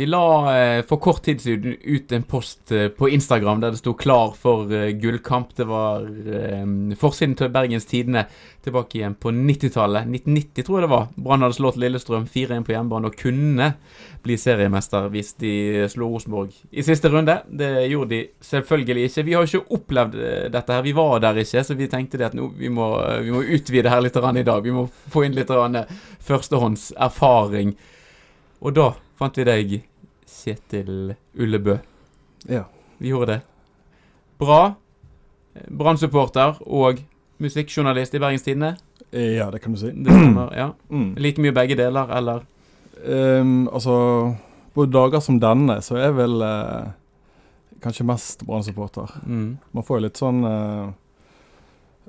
Vi la eh, for kort tid siden ut en post eh, på Instagram der det sto 'klar for eh, gullkamp'. Det var forsiden til Bergens Tidende tilbake igjen på 90-tallet. 1990 tror jeg det var. Brann hadde slått Lillestrøm 4-1 på hjemmebane og kunne bli seriemester hvis de slo Rosenborg i siste runde. Det gjorde de selvfølgelig ikke. Vi har jo ikke opplevd dette her. Vi var der ikke, så vi tenkte det at nå, vi, må, vi må utvide her litt i dag. Vi må få inn litt førstehåndserfaring. Og da fant vi deg, Kjetil Ullebø. Ja. Vi gjorde det. Bra. Brann-supporter og musikkjournalist i Bergens Tidende. Ja, det kan du si. Stemmer, ja. Mm. Like mye begge deler, eller? Um, altså, på dager som denne, så er jeg vel eh, kanskje mest Brann-supporter. Mm. Man får jo litt sånn eh,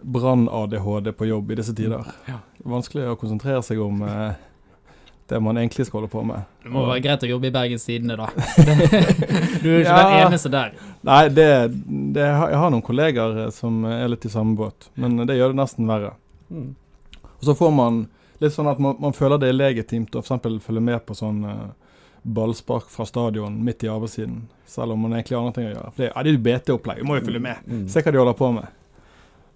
Brann-ADHD på jobb i disse tider. Ja. Vanskelig å konsentrere seg om eh, det man egentlig skal holde på med. Det må være greit å jobbe i Bergens Tidende, da. du er jo ikke den eneste der. Nei, det, det, jeg har noen kollegaer eh, som er litt i samme båt, men det gjør det nesten verre. Mm. Og så får man litt sånn at man, man føler det er legitimt å f.eks. følge med på sånn eh, ballspark fra stadion midt i arbeidstiden, selv om man egentlig har andre ting å gjøre. For det, ja, det er jo BT-opplegg, vi må jo følge med. Mm. Se hva de holder på med.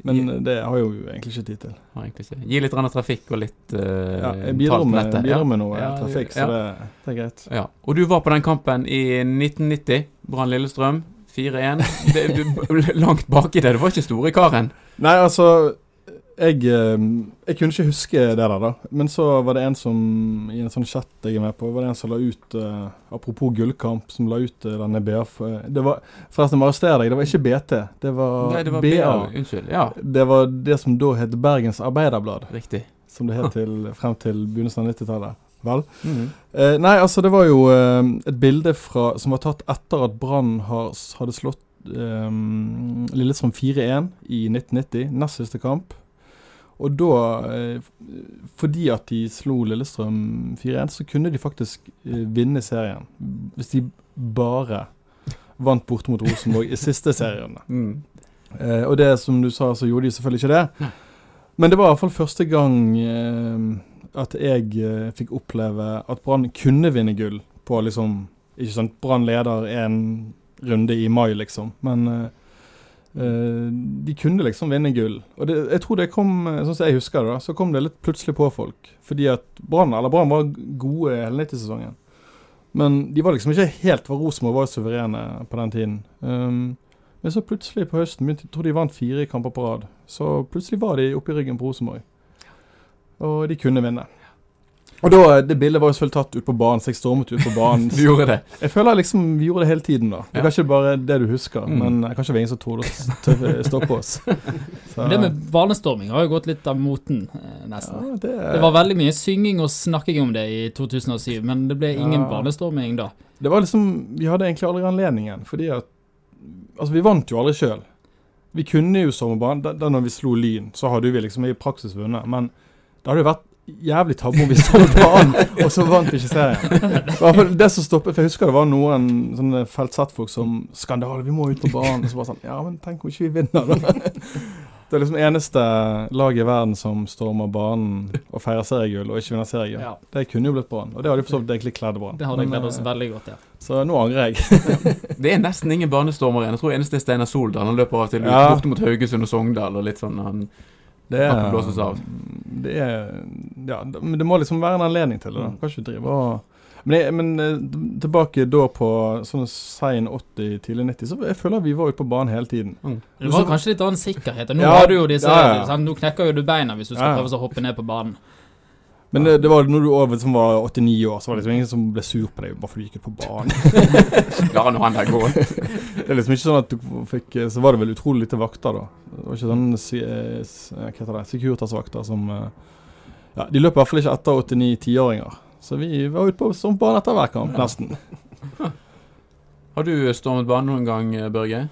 Men Gi- det har jeg jo egentlig ikke tid til. Ikke. Gi litt trafikk og litt uh, Ja, jeg bidrar med, bidrar med noe Ja, trafikk, så det, det er greit. Ja. Og du var på den kampen i 1990. Brann Lillestrøm 4-1. Det- du- Langt baki det. Du var ikke store karen. Nei, altså jeg, eh, jeg kunne ikke huske det der, da. Men så var det en som i en sånn chat jeg er med på, var det en som la ut uh, Apropos gullkamp, som la ut uh, denne BF Det var Forresten, arrester deg, det var ikke BT. Det var, Nei, det var BA. BA. Unnskyld. Ja, Det var det som da het Bergens Arbeiderblad, riktig. som det het til, frem til begynnelsen av 90-tallet. Vel? Mm. Eh, nei, altså det var jo eh, et bilde fra, som var tatt etter at Brann hadde slått eh, Lillestrøm 4-1 i 1990, nest siste kamp. Og da, eh, fordi at de slo Lillestrøm 4-1, så kunne de faktisk eh, vinne serien. Hvis de bare vant borte mot Rosenborg i siste serien. Mm. Eh, og det som du sa, så gjorde de selvfølgelig ikke det. Men det var i hvert fall første gang eh, at jeg eh, fikk oppleve at Brann kunne vinne gull på liksom Ikke sant, Brann leder en runde i mai, liksom. Men eh, de kunne liksom vinne gull. Og det, jeg tror det kom, eh, sånn som jeg husker det, da, så kom det litt plutselig på folk. Fordi at Brann eller Brann var gode hele 90-sesongen. Men de var liksom ikke helt Var Rosenborg var suverene på den tiden. Um, men så plutselig på høsten begynte, Jeg tror de vant fire kamper på rad. Så plutselig var de oppe i ryggen på Rosenborg. Og de kunne vinne. Og da, Det bildet var jo selvfølgelig tatt ut på banen, så jeg stormet ut på banen. Du gjorde det. Jeg føler liksom vi gjorde det hele tiden, da. Det Ja. er kanskje bare det du husker, Mm. men kanskje det var ingen som torde å stoppe oss. Så, Men det med banestorming har jo gått litt av moten, eh, nesten. ja, det, Det var veldig mye synging og snakking om det i 2007, men det ble ingen Ja. banestorming da. det var liksom Vi hadde egentlig aldri anledningen, fordi at Altså, vi vant jo aldri sjøl. Vi kunne jo sommerbanen. Da, da når vi slo Lyn, så hadde vi liksom i praksis vunnet. Men det hadde jo vært jævlig tabbe om vi sto på banen, og så vant vi ikke serien. I hvert fall det som stoppet, for Jeg husker det var noen sånne feltsettfolk som 'Skandale, vi må ut på banen.' Og så bare sånn Ja, men tenk om ikke vi vinner, da. Det er liksom eneste laget i verden som stormer banen og feirer seriegull, og ikke vinner seriegull. Ja, Det kunne jo blitt Brann, og det hadde jo for så vidt egentlig kledd Brann. det hadde Men, gledd oss eh, veldig godt, ja. Så nå angrer jeg. Det er nesten ingen banestormer igjen. Jeg tror eneste er Steinar Soldal. Han løper av og til ut Ja. bort mot Haugesund og Sogndal og litt sånn. Han, Det er, blåses av. Det er Ja, men det må liksom være en anledning til det. da Mm. Kan ikke drive og men, jeg, men eh, tilbake da på sånn sein 80, tidlig 90, så jeg føler vi var ute på banen hele tiden. mm. Det var kanskje litt annen sikkerhet. Nå Ja, har du jo disse ja, ja. Sånn, Nå knekker jo du beina hvis du skal Ja, ja. prøve å hoppe ned på banen. Men det, det var når du over, som var 89 år, så var det liksom ingen som ble sur på deg bare fordi du gikk ut på banen. La nå han der gå. Det er liksom ikke sånn at du fikk Så var det vel utrolig lite vakter, da. Det var ikke sånn eh, eh, Hva heter det? Securitas-vakter som eh, Ja, de løp i hvert fall ikke etter 89-10-åringer. Så vi var ute på bane etter hver kamp, nesten. Har du stormet banen noen gang, Børge?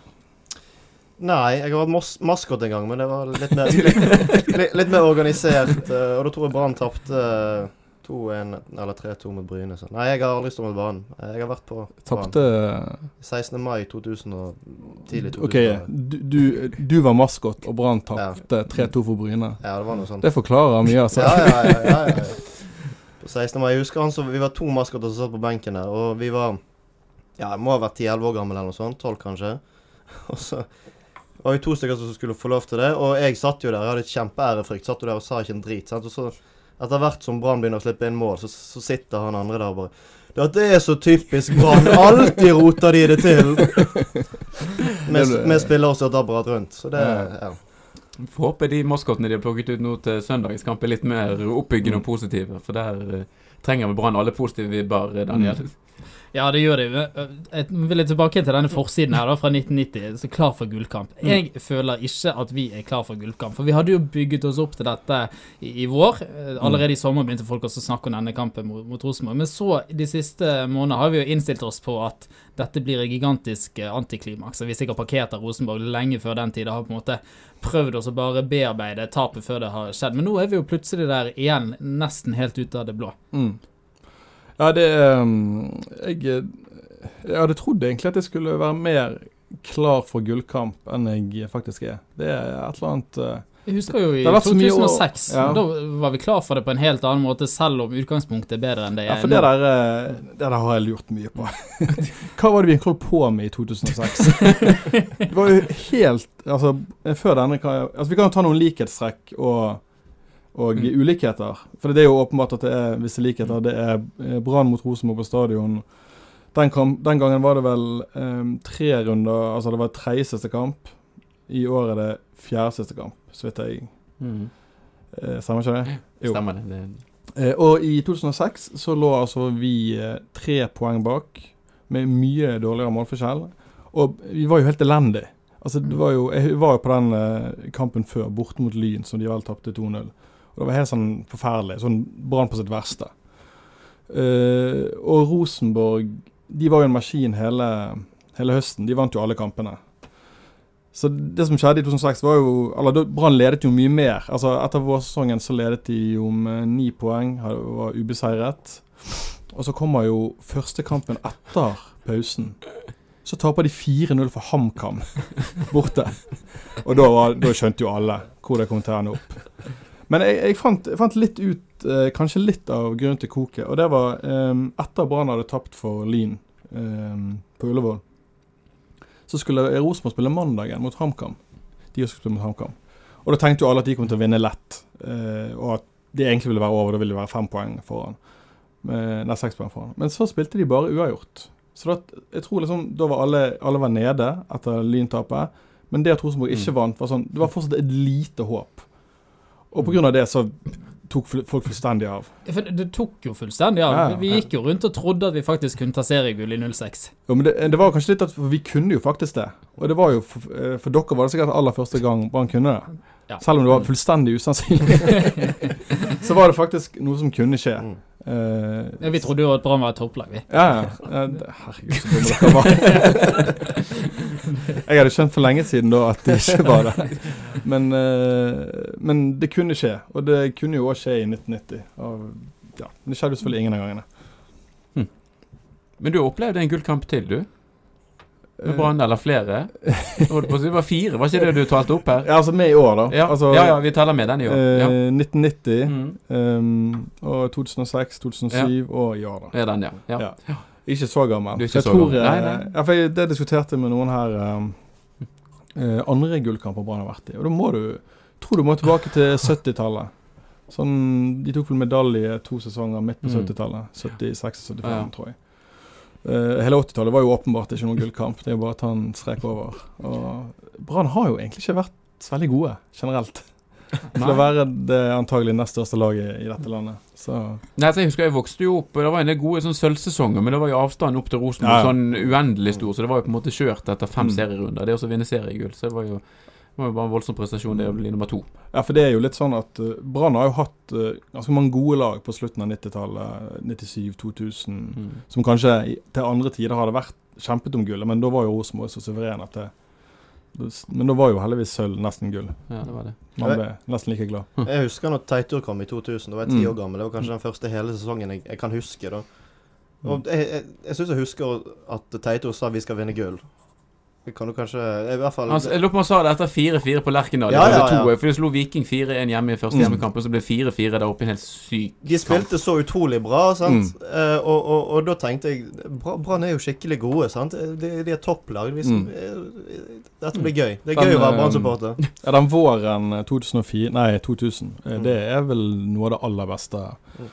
Nei, jeg har vært maskot en gang, men det var litt mer, litt, litt, litt mer organisert. Uh, Og da tror jeg Brann tapte uh, 2-1 eller 3-2 med Bryne. Så. Nei, jeg har aldri stått med banen. Jeg har vært på. Tapte 16. mai 2000 og tidlig 2000. OK, du, du, du var maskot, og Brann tapte 3-2 for Bryne. Ja, det var noe sånt. Det forklarer mye, altså. Ja, ja, ja. ja, ja, ja. På 16. mai. Jeg husker han så, Vi var to maskoter som satt på benken der, og vi var Ja, jeg må ha vært 10-11 år gammel eller noe sånt. 12 kanskje. Og så var vi to stykker som skulle få lov til det, og jeg satt jo der. Jeg hadde et kjempeærefrykt. Satt jo der og sa ikke en drit. Sant? Og så etter hvert som Brann begynner å slippe inn mål, så, så sitter han andre der og bare Dette er så typisk Brann. Alltid roter de det til. Med, med spillere som apparat rundt. Så det Ja. Får håpe de maskotene de har plukket ut nå til søndagens kamp, er litt mer oppbyggende og positive. For der eh, trenger vi Brann alle positive vibber, Daniel. Daniel. Ja, det gjør det. Jeg vil tilbake til denne forsiden her da, fra 1990. Så klar for gullkamp. Jeg føler ikke at vi er klar for gullkamp. For vi hadde jo bygget oss opp til dette i, i vår. Allerede i sommer begynte folk også å snakke om denne kampen mot, mot Rosenborg. Men så, de siste månedene, har vi jo innstilt oss på at dette blir et gigantisk antiklimaks. Vi sikkert parkert av Rosenborg lenge før den tid. Har på en måte prøvd oss å bare bearbeide tapet før det har skjedd. Men nå er vi jo plutselig der igjen, nesten helt ute av det blå. Mm. Ja, det um, Jeg, jeg hadde trodd egentlig at jeg skulle være mer klar for gullkamp enn jeg faktisk er. Det er et eller annet uh, Jeg husker jo i Det har vært så mye år- 2006. ja. Da var vi klar for det på en helt annen måte, selv om utgangspunktet er bedre enn det Ja, er for det der, eh, det der har jeg lurt mye på. Hva var det vi holdt på med i 2006? Det var jo helt Altså, før denne kan Altså, vi kan jo ta noen likhetstrekk og, og Mm. ulikheter. For det er jo åpenbart at det er visse likheter. Det er eh, Brann mot Rosenborg på stadion. Den, kamp, den gangen var det vel um, tre runder Altså, det var tredje siste kamp. I år er det fjerde siste kamp, så vidt jeg Mm. eh, Stemmer ikke det? Jo. Stemmer det. det. Eh, og i 2006 så lå altså vi eh, tre poeng bak, med mye dårligere målforskjell. Og vi var jo helt elendige. Altså, det var jo, jeg var jo på den kampen før, borte mot Lyn, som de vel tapte 2-0. Og det var helt sånn forferdelig. Sånn Brann på sitt verste. Uh, og Rosenborg De var jo en maskin hele, hele høsten. De vant jo alle kampene. Så det som skjedde i 2006, var jo Eller Brann ledet jo mye mer. Altså Etter vårsesongen så ledet de jo med ni poeng, var ubeseiret. Og så kommer jo første kampen etter pausen. Så taper de 4-0 for HamKam borte. Og da, var, da skjønte jo alle hvor det kom til å ende opp. Men jeg, jeg, fant, jeg fant litt ut eh, kanskje litt av grunnen til koket. Og det var eh, etter Brann hadde tapt for Lyn eh, på Ullevål. Så skulle Rosenborg spille mandagen mot HamKam. De også skulle spille mot HamKam. Og da tenkte jo alle at de kom til å vinne lett. Eh, og at det egentlig ville være over. Da ville det være fem poeng foran. Eh, nei, seks poeng foran. Men så spilte de bare uavgjort. Så da, jeg tror liksom Da var alle, alle var nede etter Lyntapet. Men det at Rosenborg ikke Mm. vant, var sånn Det var fortsatt et lite håp. Og pga. det så tok folk fullstendig av. For det, det tok jo fullstendig av. Ja, ja. Vi gikk jo rundt og trodde at vi faktisk kunne ta seriegull i 06. Jo, men det, det var kanskje litt at vi kunne jo faktisk det. Og det var jo for, eh, for dere var det sikkert aller første gang Brann kunne det. Ja. Selv om det var fullstendig usannsynlig. så var det faktisk noe som kunne skje. Mm. Eh, Ja, vi trodde jo at Brann var et topplag, vi. Ja, ja. Herregud, så dumme dere var. Jeg hadde skjønt for lenge siden da at det ikke var det. Men, uh, men det kunne skje. Og det kunne jo òg skje i 1990. Og, ja, men det skjedde jo selvfølgelig ingen av gangene. Men du opplevde en gullkamp til, du? Med Brann, eller flere? Det var fire, var ikke det du talte opp her? Ja, altså med i år, da. Ja, altså, ja, ja vi teller med den i år. Ja. eh, 1990 Mm. um, og 2006, 2007 og i år, da. Det er den, ja. ja. Ja. Ikke så gammel. Ikke jeg så tror, gammel. eh, Nei, nei. Ja, for jeg, det diskuterte jeg med noen her um, uh, andre gullkamper Brann har vært i. Og da må du tror du må tilbake til 70-tallet. Sånn, De tok vel medalje to sesonger midt på Mm. 70-tallet. 76-75, Ja. tror jeg. Eh, hele 80-tallet var jo åpenbart ikke noen gullkamp. Det er jo bare at han strek over. Og Brann har jo egentlig ikke vært veldig gode generelt. Til å være det antagelig nest største laget i dette landet. Så Nei, jeg husker jeg vokste jo opp Det var en del gode sånn sølvsesonger, men det var jo avstanden opp til Rosenborg Ja, ja. sånn uendelig stor, så det var jo på en måte kjørt etter fem Mm. serierunder. Det å vinne seriegull, så det var jo, det var jo bare en voldsom prestasjon det å bli nummer to. Ja, for det er jo litt sånn at uh, Brann har jo hatt uh, ganske mange gode lag på slutten av 90-tallet. 97, 2000. Mm. Som kanskje til andre tider hadde vært kjempet om gullet, men da var jo Rosenborg så suveren at det Men da var jo heldigvis sølv nesten gull. Ja, det var det. Man ble nesten like glad. Jeg husker når Teitur kom i 2000. Da var jeg ti Mm. år gammel. Det var kanskje den første hele sesongen jeg, jeg kan huske. da Og Jeg, jeg, jeg syns jeg husker at Teitur sa vi skal vinne gull. Det kan du kanskje I hvert fall Altså, jeg lurer på om han sa det etter 4-4 på Lerkendal. Ja, Ja, ja, To, For de slo Viking 4-1 hjemme i første Mm. hjemmekamp, og så ble 4-4 der oppe. En helt syk De spilte så utrolig bra, sant. Mm. Eh, og, og, og da tenkte jeg Brann er jo skikkelig gode, sant. De, de er topplag. De, Mm. eh, Dette blir gøy. Det er Den, gøy å være eh, Brann-supporter. Ja, den våren eh, 2004 Nei, 2000. eh, Mm. Det er vel noe av det aller beste. Mm.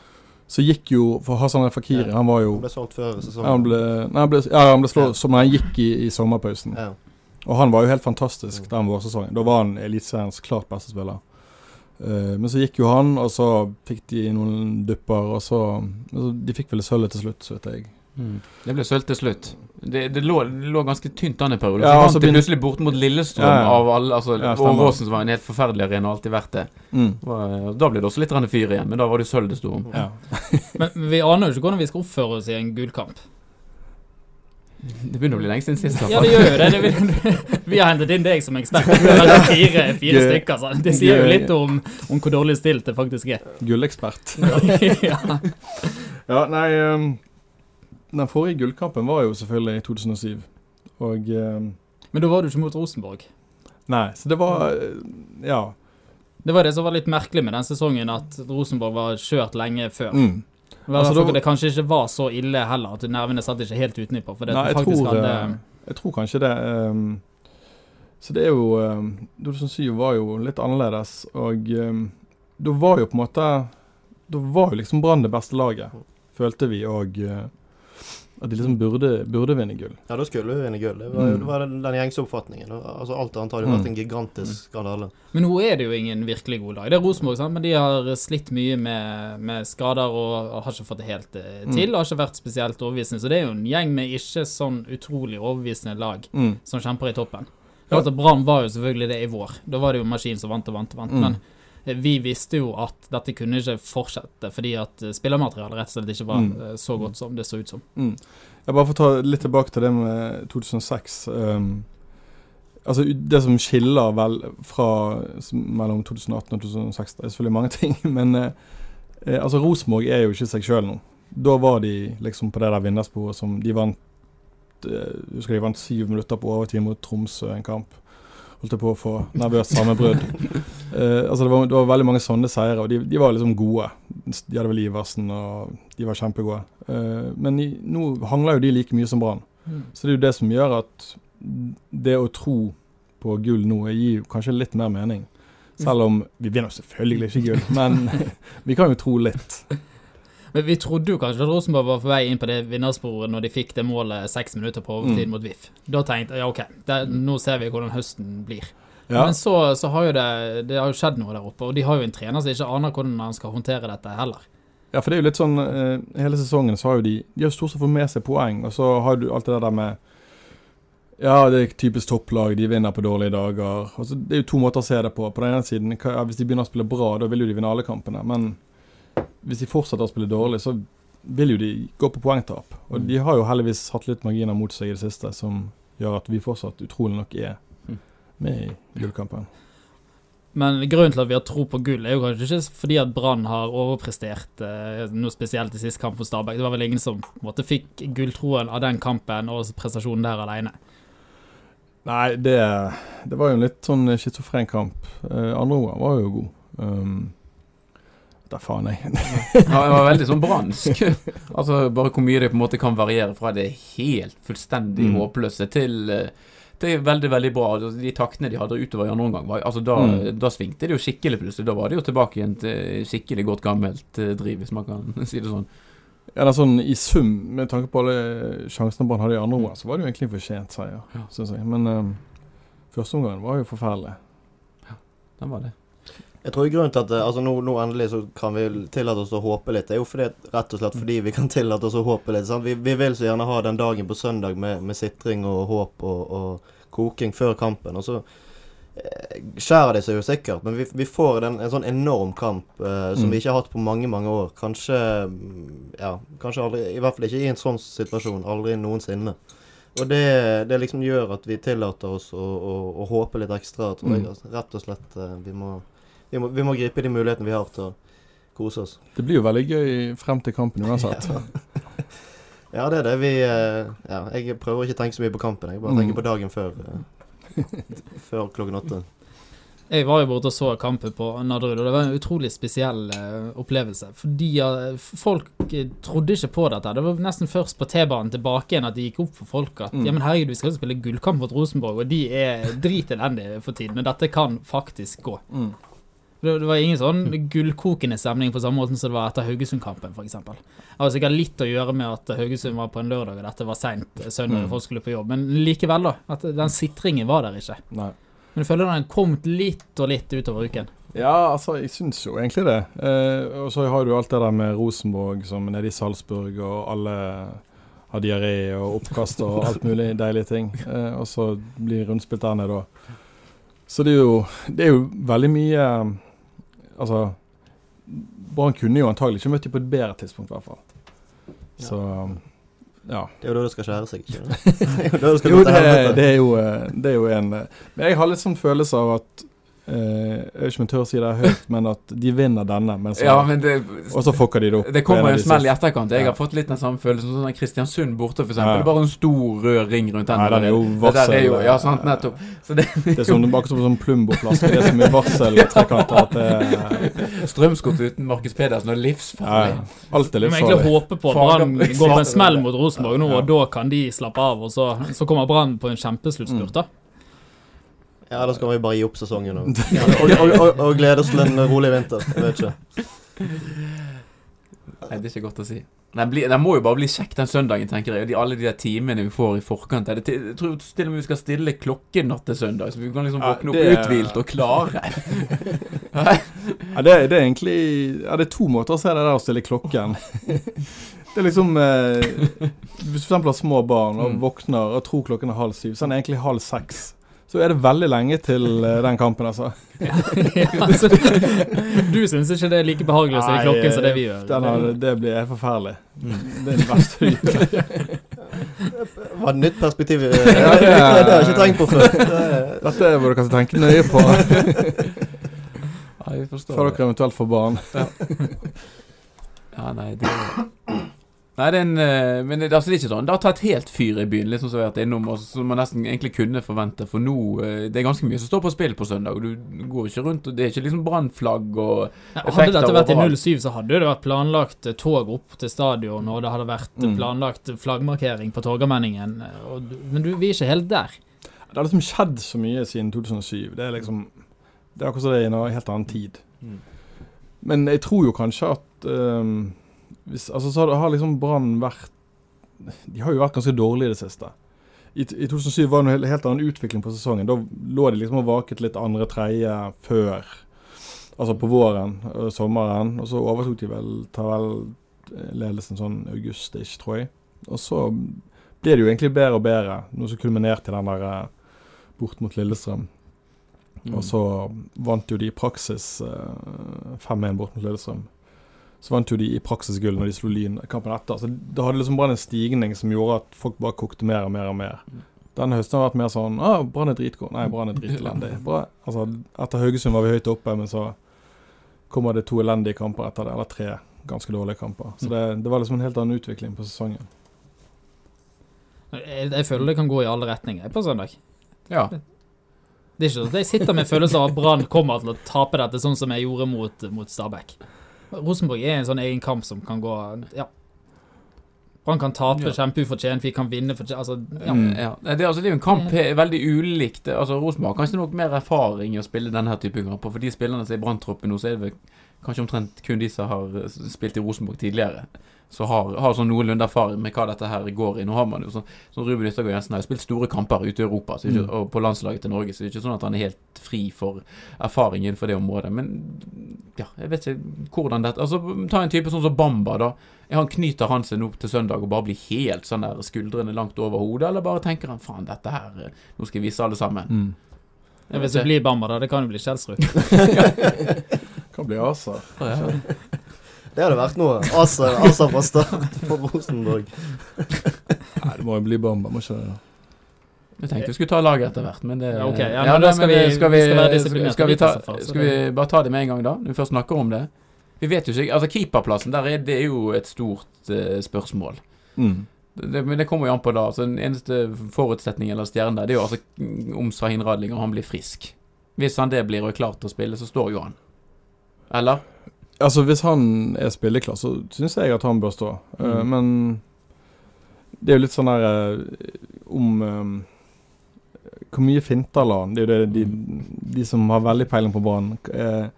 Så gikk jo For Hassan Fakiri, Ja. han var jo Han ble solgt før sesongen. Han ble, nei, han ble, ja, han ble slått Ja. som han gikk i, i sommerpausen. Ja. Og han var jo helt fantastisk Mm. den vårsesongen. Da var han Eliteseriens klart beste spiller. Uh, men så gikk jo han, og så fikk de noen dupper, og så altså, De fikk vel sølvet til slutt, så vet jeg. Mm. Det ble sølt til slutt. Det, det, lå, det lå ganske tynt an en periode. Ja, så de begynte- plutselig bort mot Lillestrøm Ja, ja. av alle. Altså, Ja. Åråsen som var en helt forferdelig arena, og alltid vært det. Mm. Og, Da ble det også litt fyr igjen, men da var det sølv det sto om. Ja. Men vi aner jo ikke hvordan vi skal oppføre oss i en gullkamp. Det begynner å bli lenge siden sist. Ja, det gjør jo det. det vi, vi har hentet inn deg som ekspert. Fire, fire stykker. Så. Det sier jo litt om, om hvor dårlig stilt det faktisk er. Gullekspert. ja. Ja, nei ehm, Den forrige gullkampen var jo selvfølgelig i 2007. Og ehm, Men da var du ikke mot Rosenborg. Nei, så det var eh, Ja. Det var det som var litt merkelig med den sesongen, at Rosenborg var kjørt lenge før. Mm. Altså, da- det kanskje ikke var så ille heller, at nervene satt ikke helt utenpå. For det Nei, jeg faktisk tror, hadde eh, jeg tror kanskje det. Um, så det er jo um, 2007 var jo litt annerledes, og um, da var jo på en måte Da var jo liksom Brann det beste laget, følte vi, og eh, at de liksom burde, burde vinne gull. Ja, da skulle hun vinne gull. Det var, Mm. det var den, gjengsoppfatningen. gjengse oppfatningen. Altså, alt annet hadde jo Mm. vært en gigantisk skandale. Men nå er det jo ingen virkelig god lag. Det er Rosenborg, sant? men de har slitt mye med, med skader og, og har ikke fått det helt til. Mm. Har ikke vært spesielt overbevisende. Så det er jo en gjeng med ikke sånn utrolig overbevisende lag Mm. som kjemper i toppen. Klart at Brann var jo selvfølgelig det i vår. Da var det jo maskin som vant og vant og vant. Mm. Men eh, vi visste jo at dette kunne ikke fortsette, fordi at eh, spillermaterialet rett og slett ikke var Mm. eh, så godt som det så ut som. Mm. Jeg bare får ta litt tilbake til det med 2006. Um, altså Det som skiller vel fra mellom 2018 og 2006, det er selvfølgelig mange ting, men eh, altså Rosenborg er jo ikke seg sjøl nå. Da var de liksom på det der vinnersporet som de vant uh, Husker de vant syv minutter på overtid mot Tromsø en kamp. Holdt jeg på å få nervøst sammenbrudd. Eh, altså det var, det var veldig mange sånne seire, og de, de var liksom gode. De hadde vel Iversen, og de var kjempegode. Eh, men i, nå hangler jo de like mye som Brann. Så det er jo det som gjør at det å tro på gull nå gir kanskje litt mer mening. Selv om vi vinner selvfølgelig ikke gull, men vi kan jo tro litt. Men vi trodde jo kanskje at Rosenborg var på vei inn på det vinnersporet når de fikk det målet seks minutter på overtid Mm. mot VIF. Da tenkte jeg ja, OK, det, nå ser vi hvordan høsten blir. Ja, Men så, så har jo det, det har jo skjedd noe der oppe, og de har jo en trener som ikke aner hvordan han skal håndtere dette heller. ja for det er jo litt sånn eh, Hele sesongen så har jo de De har stort sett fått med seg poeng, og så har du alt det der med Ja, det er typisk topplag, de vinner på dårlige dager. Altså, det er jo to måter å se det på. På den ene siden, hvis de begynner å spille bra, da vil jo de vinne alle kampene. Men hvis de fortsetter å spille dårlig, så vil jo de gå på poengtap. Og de har jo heldigvis hatt litt marginer mot seg i det siste, som gjør at vi fortsatt utrolig nok er Mm. med i gullkampen. Men grunnen til at vi har tro på gull, er jo kanskje ikke fordi at Brann har overprestert eh, noe spesielt i sist kamp for Stabæk. Det var vel ingen som måte fikk gulltroen av den kampen og prestasjonen der alene. Nei, det, det var jo en litt sånn schizofren kamp. Eh, andre omgang var jo god. Um, da faen jeg. Ja, det var veldig sånn bransk. altså Bare hvor mye det på en måte kan variere fra det helt fullstendig Mm. håpløse til eh, det er veldig veldig bra. Altså, De taktene de hadde utover i andre omgang, var- altså, da, Mm. da svingte det jo skikkelig plutselig. Da var det jo tilbake igjen til skikkelig godt gammelt eh, driv, hvis man kan si det sånn. Ja, det er sånn I sum, med tanke på alle sjansene Brann hadde i andre omgang, så var det jo egentlig en fortjent seier, Ja. synes jeg. Men um, første omgang var jo forferdelig. Ja, Den var det. Jeg tror grunnen til at eh, altså nå, nå endelig så kan vi tillate oss å håpe litt, det er jo fordi, rett og slett fordi vi kan tillate oss å håpe litt. Vi, vi vil så gjerne ha den dagen på søndag med, med sitring og håp og, og koking før kampen. Og så eh, skjærer det seg jo sikkert, men vi, vi får den, en sånn enorm kamp eh, som Mm. vi ikke har hatt på mange, mange år. Kanskje Ja, kanskje aldri I hvert fall ikke i en sånn situasjon. Aldri noensinne. Og det, det liksom gjør at vi tillater oss å, å, å håpe litt ekstra, tror jeg. Mm. Altså. Rett og slett. eh, vi må vi må, vi må gripe de mulighetene vi har til å kose oss. Det blir jo veldig gøy frem til kampen uansett. Ja, det er det. Vi eh, Ja, jeg prøver ikke å tenke så mye på kampen. Jeg bare Mm. tenker på dagen før. eh, før klokken åtte. Jeg var jo borte og så kampen på Nadderud, og det var en utrolig spesiell eh, opplevelse. Fordi folk trodde ikke på dette. Det var nesten først på T-banen tilbake igjen at det gikk opp for folk at Mm. ja, men herregud, vi skal jo spille gullkamp mot Rosenborg, og de er dritelendige for tiden, men dette kan faktisk gå. Mm. Det, det var ingen sånn gullkokende stemning på samme måte som det var etter Haugesund-kampen, f.eks. Det har sikkert litt å gjøre med at Haugesund var på en lørdag, og dette var seint søndag, Mm. og folk skulle på jobb, men likevel, da. At den sitringen var der ikke. Nei. Men jeg føler den har kommet litt og litt utover uken. Ja, altså, jeg syns jo egentlig det. Eh, og så har du alt det der med Rosenborg som nede i Salzburg, og alle har diaré og oppkast og alt mulig deilige ting. Eh, og så blir rundspilt der nede òg. Så det er jo, det er jo veldig mye Altså Brann kunne jo antagelig ikke møtt dem på et bedre tidspunkt, i hvert fall. Så ja. Det er jo da det skal skjære seg, ikke det? Det er det det, er jo, det er jo en eh, Men jeg har litt sånn følelse av at eh, Jeg vet ikke om jeg tør si det høyt, men at de vinner denne, men så, Ja, men det og så fucker de det opp. Det kommer jo en de smell i etterkant. Jeg Ja. har fått litt den samme følelsen som sånn Kristiansund borte, for Ja. er bare en stor rød ring rundt den. Nei, den er jo Det er jo, varsel- ja, sant, nettopp. Så det Det er som akkurat som en sånn Plumbo-flaske. Det er så mye varsel i trekanter at det Strømsgodt uten Markus Pedersen og livsfarlig. ja. Alt er Vi må egentlig håpe på at Brann går på en smell mot Rosenborg nå, Ja. og da kan de slappe av. Og så, så kommer Brann på en kjempesluttspurt, da. Ja, da skal vi bare gi opp sesongen og, og, og, og, og glede oss til en rolig vinter. Jeg vet ikke. Nei, det er ikke godt å si. Den, blir, den må jo bare bli kjekk den søndagen, tenker jeg. Og de, alle de der timene vi får i forkant. Er det til, jeg tror til og med vi skal stille klokken natt til søndag, så vi kan liksom Ja, våkne opp det- uthvilt og klare. Ja, det, det er egentlig Ja, det er to måter å se det der å stille klokken. Det er liksom eh, Hvis du for eksempel har små barn og Mm. våkner og tror klokken er halv syv, så er den egentlig halv seks. Så er det veldig lenge til eh, den kampen, altså. Ja, altså, du syns ikke det er like behagelig å se klokken som det vi gjør? Har, det blir helt forferdelig. Det er det verste du gjør. Var det nytt perspektiv? eh, Ja, det, det har jeg ikke tenkt på før. Dette er- Dette du dere tenke nøye på Ja, forstår før dere eventuelt får barn. Ja, nei, det Nei, det er en eh, Men det, altså, det er ikke sånn. Det har tatt helt fyr i byen, litt sånn som vi har vært innom, og som man nesten egentlig kunne forvente. For nå eh, Det er ganske mye som står på spill på søndag. Du går ikke rundt, og det er ikke liksom brannflagg og Ja, effekter hadde dette vært i 07, så hadde det vært planlagt eh, tog opp til stadion, og det hadde vært Mm. planlagt flaggmarkering på Torgallmenningen. Men du, vi er ikke helt der. Det har liksom skjedd så mye siden 2007. Det er liksom Det er akkurat som det er i en helt annen tid. Men jeg tror jo kanskje at ehm, hvis, Altså så har- liksom Brann vært De har jo vært ganske dårlige i det siste. I, I 2007 var det en helt, annen utvikling på sesongen. Da lå de liksom og vaket litt andre, tredje før. Altså på våren og sommeren. Og så overtok de vel tar eh, sånn august-ish, tror jeg. Og så ble det jo egentlig bedre og bedre, noe som kulminerte i den der eh, bort mot Lillestrøm. Mm. Og så vant jo de i praksis eh, 5-1 bort mot Lillestrøm. Så vant jo de i praksis gull når de slo Lyn kampen etter. Så da hadde liksom Brann en stigning som gjorde at folk bare kokte mer og mer og mer. Mm. Denne høsten har vært mer sånn ah, Brann er dritgod. Nei, Brann er dritelendig. Altså, etter Haugesund var vi høyt oppe, men så kommer det to elendige kamper etter det. Eller tre ganske dårlige kamper. Så det, det var liksom en helt annen utvikling på sesongen. Jeg, jeg føler det kan gå i alle retninger på søndag. Ja. Det er ikke sånn at jeg sitter med følelsen av at Brann kommer til å tape dette, sånn som jeg gjorde mot, mot Stabæk. Rosenborg er en sånn egen kamp som kan gå Ja. Brann kan tape Ja. kjempeufortjent, vi kan vinne fortjent Altså, ja. Mm. Ja, det, altså, det er jo en kamp veldig ulikt. Altså, Rosenborg har kanskje nok mer erfaring i å spille denne typen kamper. For de spillerne som er i Branntroppen nå, så er det vel kanskje omtrent kun de som har spilt i Rosenborg tidligere. Så har, har sånn noenlunde erfaring med hva dette her går i. Nå har man jo sånn, sånn Ruben Yttergård Jensen har jo spilt store kamper ute i Europa så ikke, Mm. og på landslaget til Norge, så det er ikke sånn at han er helt fri for erfaring innenfor det området. Men ja, jeg vet ikke hvordan dette Altså, ta en type sånn som Bamba, da. Han Knyter han seg nå til søndag og bare blir helt sånn der skuldrene langt over hodet, eller bare tenker han faen, dette her eh, Nå skal jeg vise alle sammen. Mm. Ja, Hvis det blir Bamba, da. Det kan jo bli Kjelsrud. Kan bli aser. Det hadde vært noe. Asa, Asa fra start for Rosenborg. Nei, det må jo bli Bamba, må ikke det? Jeg tenkte vi skulle ta laget etter hvert, men det Ja, ok. Ja, men da skal vi- skal vi vi, skal vi, skal, vi ta, vi bare ta det med en gang, da? Når vi først snakker om det. Vi vet jo ikke Altså, keeperplassen, der er det er jo et stort uh, spørsmål. Mm. Det, men det kommer jo an på da. Altså, den eneste forutsetningen eller stjernen der, det er jo altså om Sahin Radling og han blir frisk. Hvis han det blir og er klar til å spille, så står jo han. Eller? Altså, hvis han er spilleklar, så syns jeg at han bør stå. Mm. Uh, men det er jo litt sånn der eh, om eh, Hvor mye finter la han? Det er jo det de, de som har veldig peiling på banen. Uh,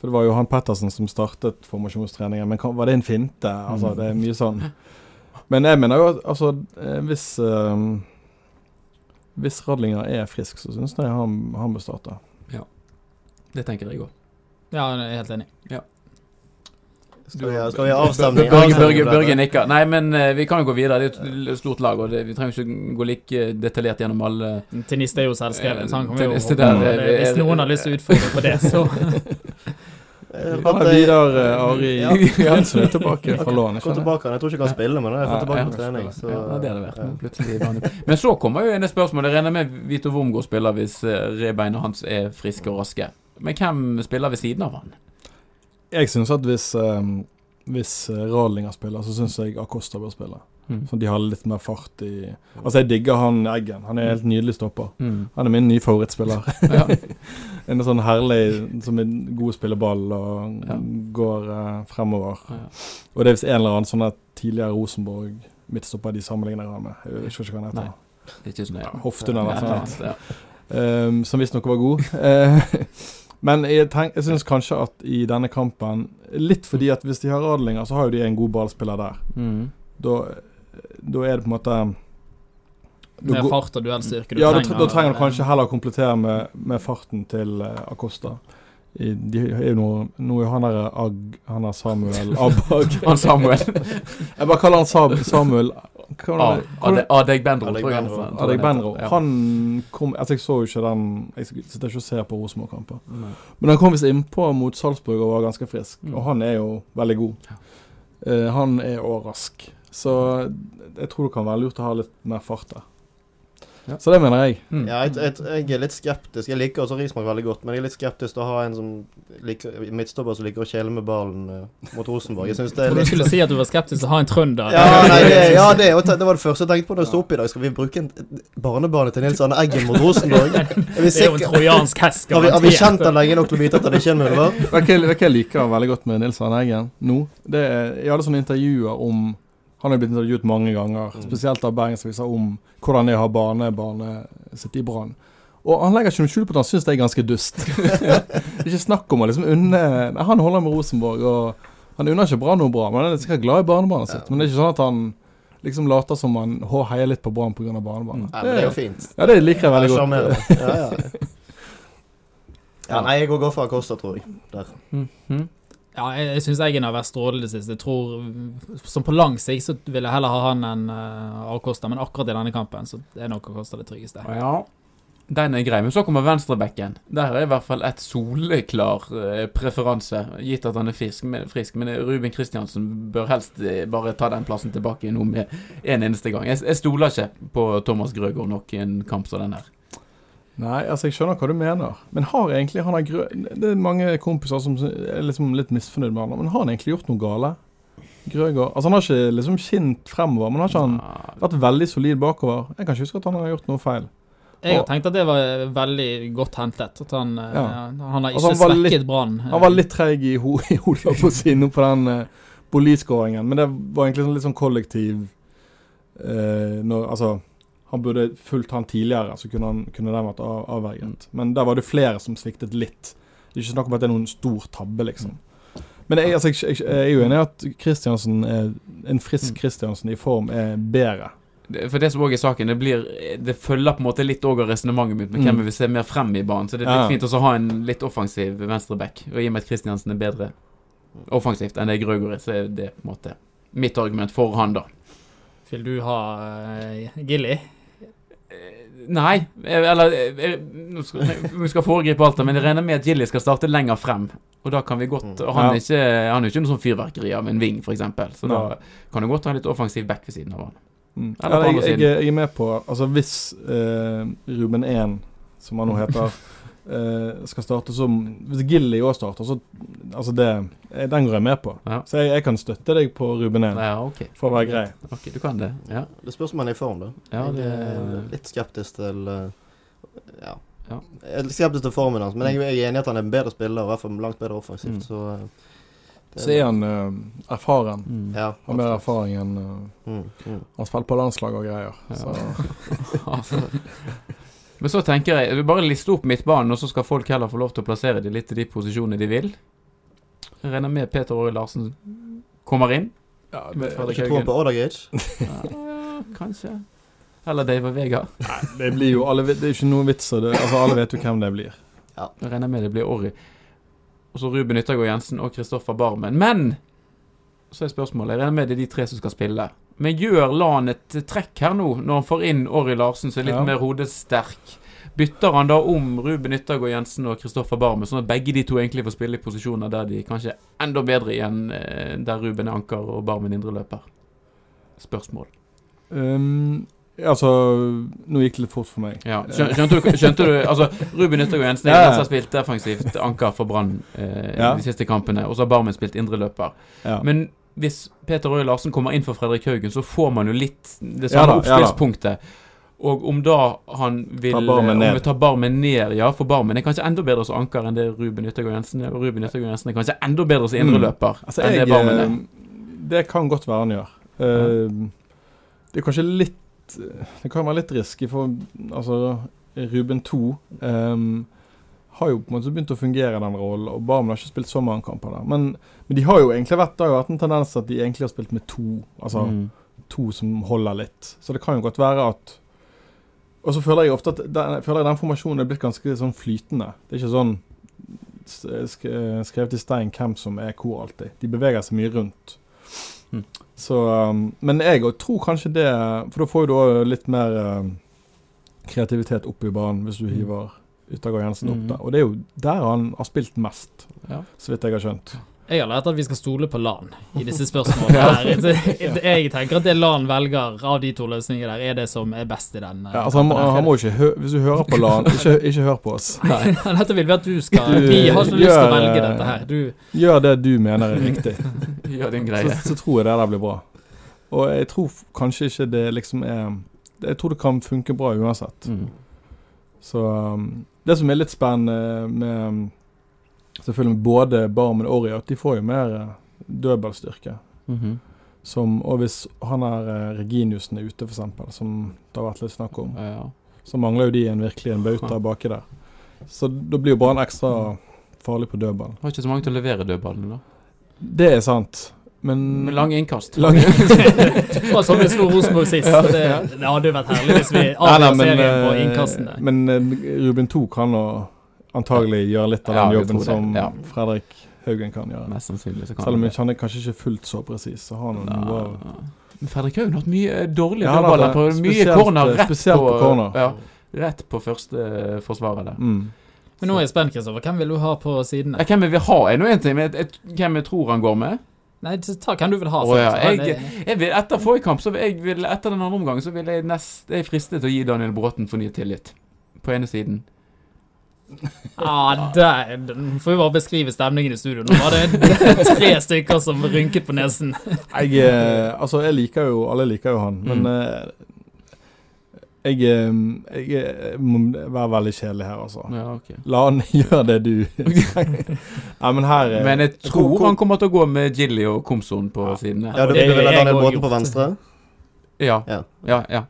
for det var jo han Pettersen som startet formasjonstreningen, men kan, var det en finte? Altså, Mm. det er mye sånn. Men jeg mener jo at altså, eh, hvis uh, Hvis Radlinger er frisk, så syns jeg han, han bør starte. Ja. Det tenker jeg òg. Ja, jeg er helt enig. Vi, skal vi ha avstemning? Børge, Børge. Børge nikker. Nei, men eh, vi kan jo gå videre. Det er et stort lag, og det, vi trenger ikke gå like detaljert gjennom alle Til er jo selvskrevet, så han kan jo Til der, på det. eh, Hvis noen har lyst til å utfordre på det, så Eh, Ja, Vidar eh, Ari Ja. Jensen er tilbake fra lån. Jeg. tror ikke jeg kan spille, men jeg fått tilbake på trening. Så, ja, det hadde vært plutselig. Men så kommer jo en spørsmål. Jeg regner med Vito Wormgård spiller hvis eh, rebeina hans er friske og raske. Men hvem spiller ved siden av han? Jeg syns at hvis, eh, hvis eh, Radlinger spiller, så syns jeg Acosta bør spille. Mm. Så de har litt mer fart i Altså, jeg digger han Eggen. Han er helt nydelig stopper. Mm. Han er min nye favorittspiller. Ja. en sånn herlig som er god å spille ball og Ja. går eh, fremover. Ja. Og det er visst en eller annen sånn at tidligere Rosenborg midtstopper de sammenligner han med. Jeg husker ikke hva han heter. Er Hoftun eller noe sånt. Um, som visstnok var god. Eh, men jeg, tenk, jeg syns kanskje at i denne kampen Litt fordi at hvis de har Radlinger, så har jo de en god ballspiller der. Mm. Da, da er det på en måte da med fart og duellstyrke du Ja, da, trenger. da trenger du kanskje heller komplettere med, med farten til eh, Acosta. I, de er jo noe, nå er han der Ag, han er Samuel Abag Han Samuel. Jeg bare kaller han Sab, Samuel Adeg Bendro, tror jeg. Benro. Han kom Altså, jeg så jo ikke den Jeg sitter ikke og ser på Rosenborg-kamper. Men han kom visst innpå mot Salzburg og var ganske frisk. Mm. Og han er jo veldig god. Uh, han er òg rask. Så jeg tror det kan være lurt å ha litt mer fart der. Ja. Så det mener jeg. Mm. Ja, jeg, jeg, jeg er litt skeptisk. Jeg liker også Rismark veldig godt, men jeg er litt skeptisk til å ha en som liker, midtstopper som liker å kjele med ballen uh, mot Rosenborg. Jeg synes det er litt... du skulle si at du var skeptisk til å ha en trønder. ja, nei, det, ja det, og det var det første jeg tenkte på da jeg sto opp i dag. Skal vi bruke en barnebane til Nils Arne Eggen mot Rosenborg? Er vi Det er jo en trojansk hest. Har vi, har vi kjent han lenge nok til å vite at han ikke er en jeg- hva jeg liker veldig godt med Nils Arne Eggen nå? Det er, jeg hadde sånne intervjuer om Han har blitt intervjuet mange ganger, Mm. spesielt av Bergensavisa, om hvordan det er å ha barnebarnet sitt i Brann. Og han legger ikke noe skjul på at han syns det er ganske dust. det er ikke snakk om å liksom unne Nei, Han holder med Rosenborg, og han unner ikke Brann noe bra, men han er sikkert glad i barnebarnet sitt. Ja. Men det er ikke sånn at han liksom later som han heier litt på Brann pga. barnebarnet. Nei, men det er jo fint. Ja, det liker jeg veldig godt. sjarmerende. Ja, ja. ja, nei, jeg går går for Acosta, tror jeg. Der. Mhm. Ja, jeg, jeg syns Eggen har vært strålende sist. Jeg tror Som på lang sikt så vil jeg heller ha han enn uh, Acosta, men akkurat i denne kampen så er nok Acosta det tryggeste. Ja, den er grei. Men så kommer venstrebekken. Der er i hvert fall et soleklar eh, preferanse, gitt at han er frisk. Men, frisk, men Ruben Kristiansen bør helst eh, bare ta den plassen tilbake nå med en eneste gang. Jeg, jeg stoler ikke på Thomas Grøgaard nok i en kamp som den her. Nei, altså jeg skjønner hva du mener. Men har egentlig han har grø... Det er mange kompiser som er liksom litt misfornøyd med han. Men har han egentlig gjort noe gale? Grøgaard Altså Han har ikke liksom skint fremover, men har ikke han vært veldig solid bakover? Jeg kan ikke huske at han har gjort noe feil. Jeg har tenkt at det var veldig godt hentet. At han, eh, Ja. han har ikke Altså, han svekket Brann. Han var litt treig i ho- i hodet på å si nå på den uh, men det var egentlig sånn litt sånn kollektiv uh, når, Altså han burde fulgt han tidligere, så kunne, han, kunne den vært av, avverget. Men der var det flere som sviktet litt. Det er ikke snakk om at det er noen stor tabbe, liksom. Men jeg, altså, jeg, jeg, jeg er jo enig i at Kristiansen en frisk Kristiansen i form er bedre. For det som òg er saken, det blir Det følger på en måte litt òg av resonnementet mitt med hvem Mm. vi vil se mer frem i banen. Så det er Ja. litt fint å ha en litt offensiv venstreback. Og i og med at Kristiansen er bedre offensivt enn det Grøgaard er, så er det på en måte mitt argument for han, da. Vil du ha uh, Gilly? Eh, Nei, eh, eller eh, nå skal, Vi foregripe alt, men jeg regner med at Gilly skal starte lenger frem. Og da kan vi godt Mm. og Han er ikke Han er ikke noe sånn fyrverkeri av en ving, f.eks. Så da kan du godt ha en litt offensiv back ved siden av han. Mm. Eller jeg, jeg, jeg er med på Altså hvis eh, Ruben 1, som han nå heter eh, skal starte som Hvis Gilly òg starter, så Altså, det eh, Den går jeg med på. Ja. Så jeg, jeg kan støtte deg på Ruben 1, ja, okay. for å være grei. Ok, Du kan det? Ja. Det spørs om han er i form, da. Ja, jeg er litt skeptisk til eh, ja. Ja. Jeg er litt skeptisk til formen hans, men jeg, jeg er enig i at han er en bedre spiller, i hvert fall langt bedre offensivt. Mm. Så eh, det Så er han uh, erfaren. Mm. Ja, Har mer erfaring enn uh, Mm, mm. Han spiller på landslag og greier. Ja. Så Altså. Men så tenker jeg bare liste opp midtbanen, og så skal folk heller få lov til å plassere de litt i de posisjonene de vil. Jeg regner med Peter Åre Larsen kommer inn. ja, det, Fredrik Ikke troen på Odagage? Ja, kanskje. Eller David Vega. nei, det blir jo alle, Det er ikke noen vits i det. Altså, alle vet jo hvem det blir. Jeg regner med det blir Orri. Og så Ruben Yttergård Jensen og Kristoffer Barmen. Men så er spørsmålet Jeg regner med det er de tre som skal spille. Men gjør LAN et trekk her nå, når han får inn Åri Larsen, som er litt Ja. mer hodesterk? Bytter han da om Ruben Yttergård Jensen og Kristoffer Barmen, sånn at begge de to egentlig får spille i posisjoner der de kanskje er enda bedre igjen, eh, der Ruben er anker og Barmen indreløper? Spørsmål. Um, altså Nå gikk det litt fort for meg. Ja, Skjønte du, skjønte du Altså, Ruben Yttergård Jensen Ja, har spilt defensivt anker for Brann eh, Ja. de siste kampene, og så har Barmen spilt indreløper. Ja. Men hvis Peter Røe Larsen kommer inn for Fredrik Haugen, så får man jo litt det samme ja da. oppspillspunktet. Og om da han vil Ta Barmen ned. vi tar Barmen ned, ja, for Barmen er kanskje enda bedre som anker enn det Ruben Yttergård Jensen er. Og Ruben Yttergård Jensen er kanskje enda bedre som indreløper Altså, enn jeg, det Barmen er. eh, det kan godt være han gjør. Eh, Det er kanskje litt Det kan være litt risky, for altså Ruben 2 ehm, har jo på en måte begynt å fungere i den rollen, og Barmen har ikke spilt så mange kamper der. Men, men de har jo egentlig vært, det har jo vært en tendens at de egentlig har spilt med to. Altså Mm. to som holder litt. Så det kan jo godt være at Og så føler jeg ofte at den, jeg føler den formasjonen er blitt ganske sånn flytende. Det er ikke sånn skrevet i stein hvem som er hvor alltid. De beveger seg mye rundt. Mm. Så um, Men jeg tror kanskje det For da får du òg litt mer um, kreativitet opp i banen hvis du Mm. hiver Yttergård Jensen opp Mm. der. Og det er jo der han har spilt mest, Ja. så vidt jeg har skjønt. Jeg har lært at vi skal stole på LAN i disse spørsmålene. her. Jeg tenker at det LAN velger av de to løsningene der, er det som er best i den. eh, Ja, altså, han, må, han må ikke hø Hvis du hører på LAN, ikke, ikke hør på oss. Nei, Dette vil vi at du skal Du, Vi har ikke lyst til å velge eh, dette her. Du Gjør det du mener er riktig. Gjør din greie. så tror jeg det der blir bra. Og jeg tror kanskje ikke det liksom er Jeg tror det kan funke bra uansett. Mm. Så um, Det som er litt spennende med um, Selvfølgelig med både Barmen og Ori, at de får jo mer uh, dødballstyrke. Mhm. Som, og hvis han er uh, Reginiussen er ute, f.eks., som det har vært litt snakk om, Ja. så mangler jo de en virkelig en bauta baki der. Så da blir jo Brann ekstra farlig på dødball. Har ikke så mange til å levere dødballene, da. Det er sant, men lang innkast. Lange- Det var sånn vi slo Rosenborg sist. Ja. Det, det hadde jo vært herlig hvis vi nei, serien på eh, innkastene. Men eh, Ruben 2 kan nå antagelig gjøre litt av den ja, jobben som ja. Fredrik Haugen kan gjøre. Mest sannsynlig så kan Selv om han er kanskje ikke fullt så presis, så har han noe av Ja. Men Fredrik Haugen har hatt mye eh, dårlige Ja, dødballer på mye corner rett spesielt på corner. Ja, rett på første forsvaret der. mm. Men nå er jeg spent, Kristoffer. Hvem vil du ha på sidene? Eh, Hvem jeg vil ha, er nå én ting, men hvem jeg tror han går med? Nei, ta hvem du vil ha. Å, ja. jeg, jeg vil, etter forrige kamp, så vil jeg vil, etter den andre omgangen, så vil jeg nest Jeg fristet å gi Daniel Bråten fornyet tillit. På ene siden. Ah, der, får vi bare beskrive stemningen i studio. Nå var det tre stykker som rynket på nesen. Jeg eh, Altså, jeg liker jo Alle liker jo han, men Mm. Jeg, eh, jeg eh, må være veldig kjedelig her, altså. Ja, okay. La han gjøre det du Nei, men her eh, Men jeg tror han kommer til å gå med Gilly og Komson på sidene. Ja, du, du vil ha jeg Daniel Båten på venstre? Ja. Ja. Ja, ja.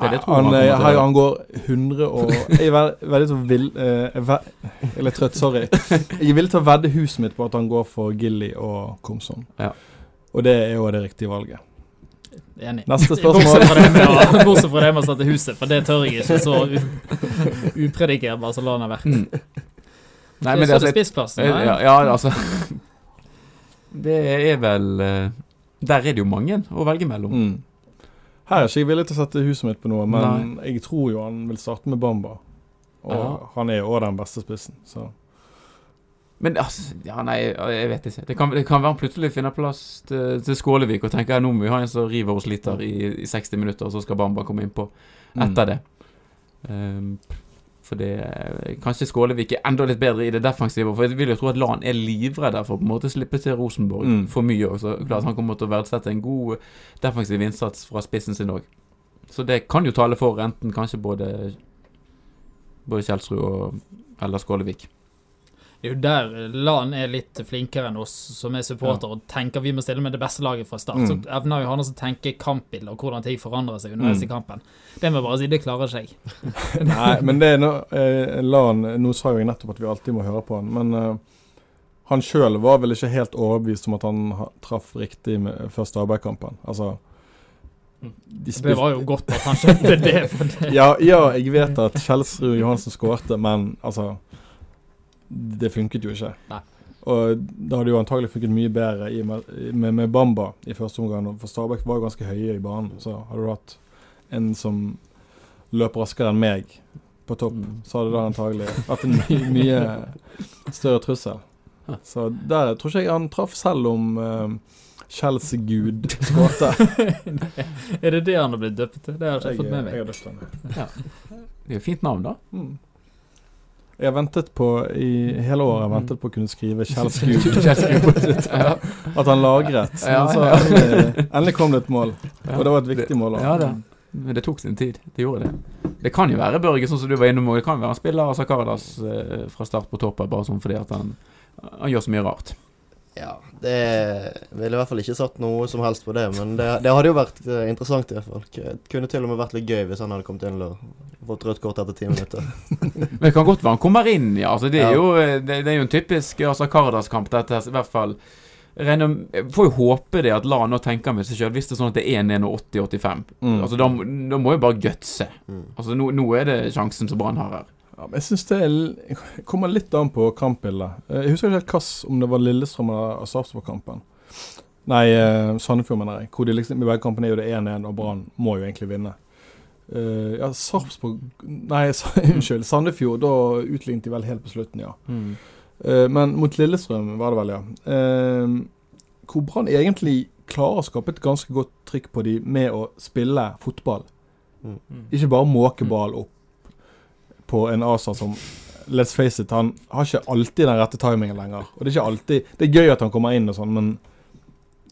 Det det han, han eh, her, han går 100 og Jeg er veld, veldig så vill jeg Jeg er litt trøtt, sorry. Jeg er villig til å vedde huset mitt på at han går for Gilly og Komson. Ja. Og det er jo det riktige valget. Enig. Neste spørsmål. bortsett fra det med å sette huset, for det tør jeg ikke så upredikerbar som LAN har vært. Mm. Nei, men så det, er altså, spissplassen. ja, ja, ja, altså Det er vel eh, Der er det jo mange å velge mellom. Mm. Her er ikke jeg villig til å sette huset mitt på noe, men jeg tror jo han vil starte med Bamba. Og Ja. han er jo også den beste spissen, så Men altså, ja, nei, jeg vet ikke. Det kan, det kan være han plutselig finner plass til, til Skålevik og tenker nå må vi ha en som river og sliter i, i 60 minutter, og så skal Bamba komme innpå Mm. etter det. Um, For det Kanskje Skålevik er enda litt bedre i det defensive. For jeg vil jo tro at Lan er livredd for å på en måte slippe til Rosenborg Mm. for mye. Også. klart Han kommer til å verdsette en god defensiv innsats fra spissen sin òg. Så det kan jo tale for enten kanskje både Både Kjelsrud og eller Skålevik. Det er jo der LAN er litt flinkere enn oss som er supporter og tenker vi må stille med det beste laget fra start. Mm. Så evner jo han å tenke kampbilde og hvordan ting forandrer seg underveis Mm. i kampen. Det må jeg bare si, det klarer seg. Nei, men det er nå eh, Lan Nå sa jo jeg nettopp at vi alltid må høre på han, men eh, han sjøl var vel ikke helt overbevist om at han ha, traff riktig med første arbeidskampen. Altså de Det var jo godt at han skjønte det. Det. ja, ja, jeg vet at Kjelsrud Johansen skårte, men altså Det funket jo ikke. Nei. Og det hadde jo antagelig funket mye bedre i, med, med, Bamba i første omgang. For Stabæk var jo ganske høye i banen. Så hadde du hatt en som løp raskere enn meg på topp, Mm. så hadde det antagelig vært en mye, mye større trussel. Så der tror ikke jeg han traff, selv om uh, Chelsea-gud skårte. er det det han har blitt døpt til? Det har jeg ikke fått med meg. Jeg har døpt den. Det er jo fint navn, da. Mm. Jeg har ventet på i hele året jeg har ventet på å kunne skrive Kjell. Ja. At han lagret. Ja, ja. endelig, endelig kom det et mål. Og det var et viktig mål. Også. Ja, det. Men det tok sin tid. Det gjorde det. Det kan jo være Børge, sånn som du var innom, det kan være han spiller Asa Karadas eh, fra start på toppen, bare sånn fordi at han, han gjør så mye rart. Ja, det ville i hvert fall ikke satt noe som helst på det, men det, det hadde jo vært eh, interessant i hvert fall. Det kunne til og med vært litt gøy hvis han hadde kommet inn og fått rødt kort etter ti minutter. Men det kan godt være han kommer inn, ja. Altså, det, er Ja. jo, det, det er jo en typisk altså, Kardas-kamp, dette. I hvert fall jeg regner, får jo håpe det at La nå tenker med seg sjøl, hvis det er sånn at det er 1-1 og 80-85. Mm. Altså, da, da må jo bare gutse. Mm. Altså, nå, nå er det sjansen som Brann har her. Ja, men jeg syns det er, kommer litt an på kampbildet. Eh, Jeg husker ikke helt hva om det var Lillestrøm eller Sarpsborg-kampen. Nei, eh, Sandefjord, mener jeg. Hvor de liksom, I begge kampene er jo det 1-1, og Brann må jo egentlig vinne. Uh, ja, Sarpsborg Nei, unnskyld. Sandefjord, da utlignet de vel helt på slutten, ja. Eh, men mot Lillestrøm var det vel, ja. Uh, hvor Brann egentlig klarer å skape et ganske godt trykk på de med å spille fotball. Mm. Ikke bare måke ball opp på en Asa som Let's face it, han har ikke alltid den rette timingen lenger. Og det er ikke alltid Det er gøy at han kommer inn og sånn, men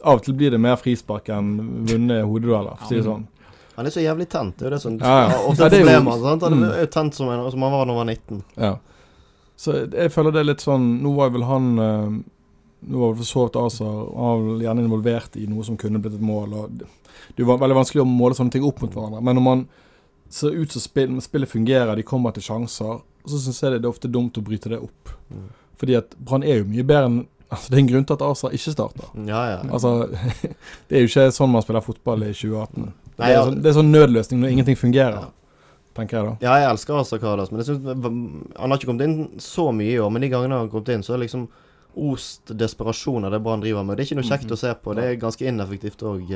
av og til blir det mer frispark enn vunne hodedueller, for å si det sånn. Han er så jævlig tent, det er jo det som Ja, ja. ofte er problemet. sant? Han Mm. er jo tent som, en, som han var da han var 19. Ja. Så jeg føler det er litt sånn Nå var vel han eh, Nå var vel for så vidt Asa Han var vel gjerne involvert i noe som kunne blitt et mål. Og det er veldig vanskelig å måle sånne ting opp mot hverandre. Men når man ser ut som spill, spillet fungerer, de kommer til sjanser, så syns jeg det er ofte dumt å bryte det opp. Mm. Fordi at Brann er jo mye bedre enn altså Det er en grunn til at Asa ikke starter. Ja, ja. Altså, det er jo ikke sånn man spiller fotball i 2018. Det, er sånn, det er sånn nødløsning når ingenting fungerer, Ja. tenker jeg da. Ja, jeg elsker Asa Kardas, men synes, han har ikke kommet inn så mye i år. Men de gangene han har kommet inn, så er det liksom ost desperasjon av det Brann driver med. Det er ikke noe kjekt å se på. Det er ganske ineffektivt òg.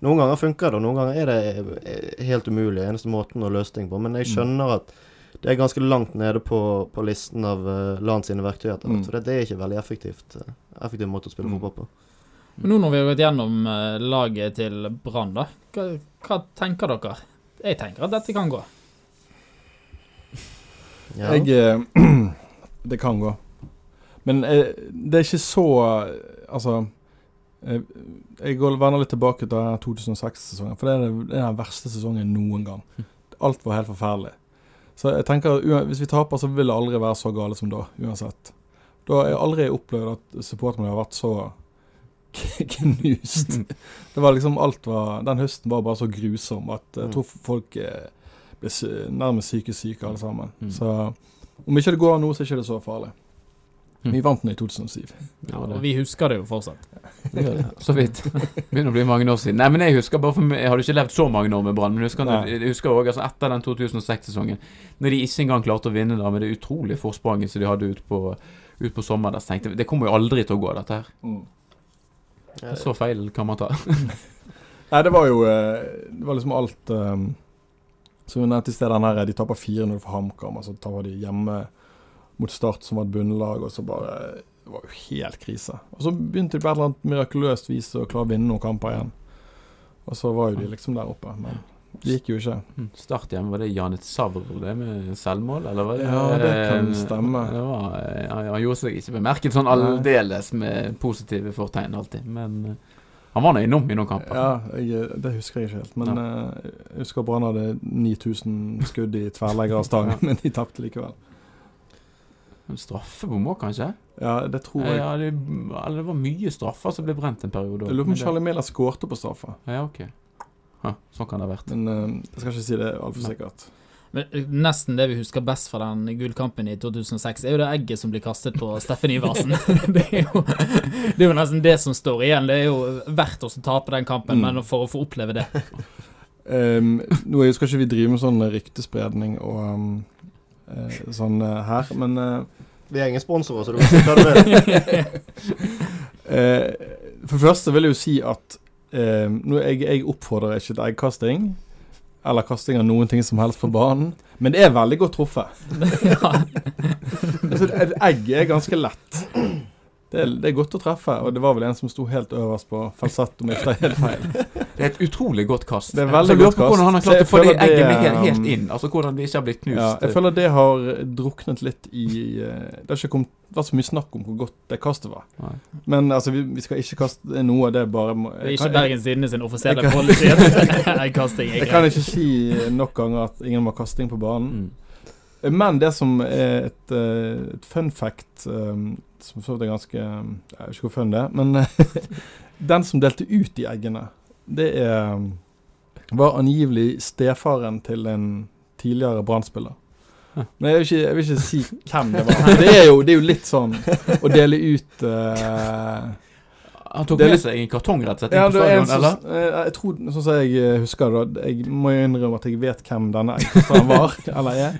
Noen ganger funker det, og noen ganger er det eh, helt umulig. Eneste måten å løse ting på. Men jeg skjønner at det er ganske langt nede på, på listen av uh, land sine verktøy etter. Mm. For det, det er ikke veldig effektivt. eh, effektiv måte å spille Mm. fotball på. Men nå når vi har gått gjennom eh, laget til Brann, da, hva, hva tenker dere? Jeg tenker at dette kan gå. Ja. Jeg eh, Det kan gå. Men eh, det er ikke så eh, Altså eh, Jeg går vender litt tilbake til 2006-sesongen, for det er, det er den verste sesongen noen gang. Alt var helt forferdelig. Så jeg tenker hvis vi taper, så vil det aldri være så gale som da, uansett. Da har jeg aldri opplevd at supporterne har vært så knust. Det var liksom alt var Den høsten var bare så grusom at jeg tror folk eh, ble nærmest psykisk syke alle sammen. Mm. Så om ikke det går nå, så er ikke det så farlig. Vi vant den i 2007. Ja, Og vi husker det jo fortsatt. Ja. Så vidt. Begynner å bli mange år siden. Nei, men jeg husker bare for meg, Jeg hadde ikke levd så mange år med Brann, men jeg husker, jeg husker også, altså etter den 2006-sesongen, når de ikke engang klarte å vinne da med det utrolige forspranget som de hadde ut på, ut på sommeren, der, så tenkte jeg det kommer jo aldri til å gå, dette her. Mm. Så feil kan man ta. Nei, det var jo eh, Det var liksom alt um, Som vi nevnte i sted, den her De taper 4-0 for HamKam, altså så taper de hjemme mot Start, som var et bunnlag, og så bare Det var jo helt krise. Og så begynte de på et eller annet mirakuløst vis å klare å vinne noen kamper igjen. Og så var jo de liksom der oppe. Men Det gikk jo ikke. Mm. Start hjemme, var det Janet Savr det med selvmål, eller var det Ja, det kan eh, stemme. Det var, eh, han, gjorde seg ikke bemerket sånn aldeles med positive fortegn alltid, men eh, han var nå innom i noen kamper. Ja, jeg, det husker jeg ikke helt. Men ja. jeg husker Brann hadde 9000 skudd i tverrlegger av stang, Ja. men de tapte likevel. Men Straffebom òg, kanskje? Ja, det tror jeg. Ja, det, eller det var mye straffer som ble brent en periode. Jeg lurer på om Charlie Miller skårte på straffa. Ja, ok. Ha, sånn kan det ha vært. Men eh, jeg skal ikke si det altfor sikkert. Men eh, nesten det vi husker best fra den gullkampen i 2006, er jo det egget som blir kastet på Steffen Iversen. det, er jo, det er jo nesten det som står igjen. Det er jo verdt oss å tape den kampen, Mm. men for å få oppleve det Um, nå skal ikke vi drive med sånn ryktespredning og um, eh, sånn eh, her, men eh, Vi er ingen sponsorer, så du kan si hva du vil. eh, For det første vil jeg jo si at eh, nå, jeg, jeg oppfordrer ikke til eggkasting. Eller kasting av noen ting som helst på banen. Men det er veldig godt truffet. ja. Altså, et egg er ganske lett. Det er, det er godt å treffe, og det var vel en som sto helt øverst på falsett, jeg ikke helt feil. Det er et utrolig godt kast. Det er veldig godt kast. Hvordan han har klart å få det egget med helt, helt um, inn. Altså hvordan det ikke har blitt knust. Ja, jeg føler det har druknet litt i eh, Det har ikke kommet, vært så mye snakk om hvor godt det kastet var. Nei. Men altså, vi, vi skal ikke kaste noe, av det bare må- Det er ikke kan- Bergens Tidende sin offisielle jeg kan- policy at eggkasting er Jeg kan ikke si nok ganger at ingen må ha kasting på banen. Mm. Men det som er et, eh, et fun fact um, Som for så vidt er ganske Jeg vet ikke hvor fun det er, men den som delte ut de eggene, det er var angivelig stefaren til en tidligere Brann-spiller. Men jeg vil, ikke, jeg vil ikke si hvem det var. Det er jo, det er jo litt sånn å dele ut uh, Han tok med seg en kartong rett og slett Ja, inn på stadion, så, eller? eh, jeg tror, sånn som jeg eh, husker det, jeg må jo innrømme at jeg vet hvem denne eggkasteren var, eller er.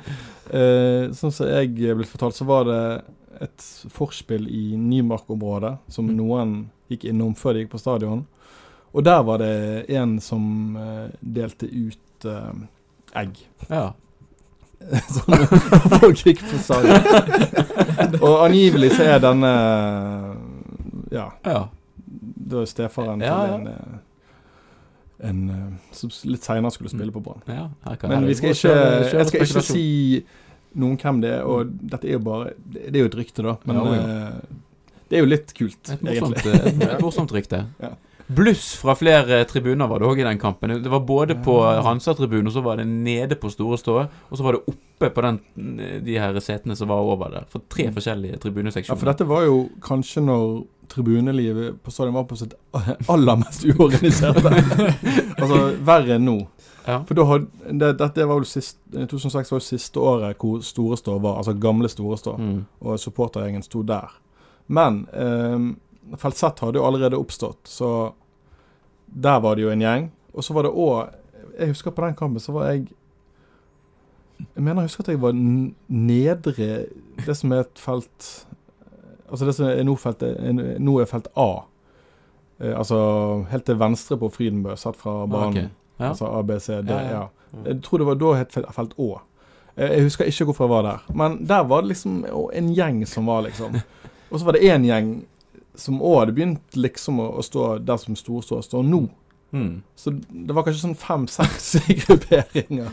Uh, sånn som jeg ble fortalt, så var det et forspill i Nymark-området som Mm. noen gikk innom før de gikk på stadion. Og der var det en som eh, delte ut uh, egg. Ja. Sånn folk gikk på stadion. Og angivelig så er denne Ja, ja. da er stefaren Ja, til en eh, en som litt seinere skulle spille på Brann. ja Men vi skal ikke Jeg skal ikke si noen hvem det er, og dette er jo bare Det er jo et rykte, da, men Ja, ja. eh, det er jo litt kult, Et morsomt, egentlig. eh, et morsomt rykte. Ja. Bluss fra flere tribuner var det òg i den kampen. Det var både på Hansa-tribunen, og så var det nede på Store Stå, og så var det oppe på den, de her setene som var over der. For tre forskjellige tribuneseksjoner. Ja, for dette var jo kanskje når tribunelivet på stadion var på sitt aller mest uorganiserte. altså verre enn nå. Ja. For hadde, det, dette var jo sist, 2006 var jo siste året hvor Store Stå var, altså gamle Store Stå. Mm. og supportergjengen sto der. Men eh, Felsett hadde jo allerede oppstått, så der var det jo en gjeng. Og så var det òg Jeg husker på den kampen så var jeg Jeg mener jeg husker at jeg var nedre Det som er et felt Altså det som er nå felt, nå er felt A. Eh, altså helt til venstre på Frydenbø, sett fra banen. ok. Ja. Altså A, B, C, D. Ja, Ja, ja. Jeg tror det var da het felt, Å. Eh, Jeg husker ikke hvorfor jeg var der, men der var det liksom en gjeng som var, liksom. Og så var det én gjeng som òg hadde begynt liksom å, stå der som store står nå. Mm. Så det var kanskje sånn fem-seks grupperinger.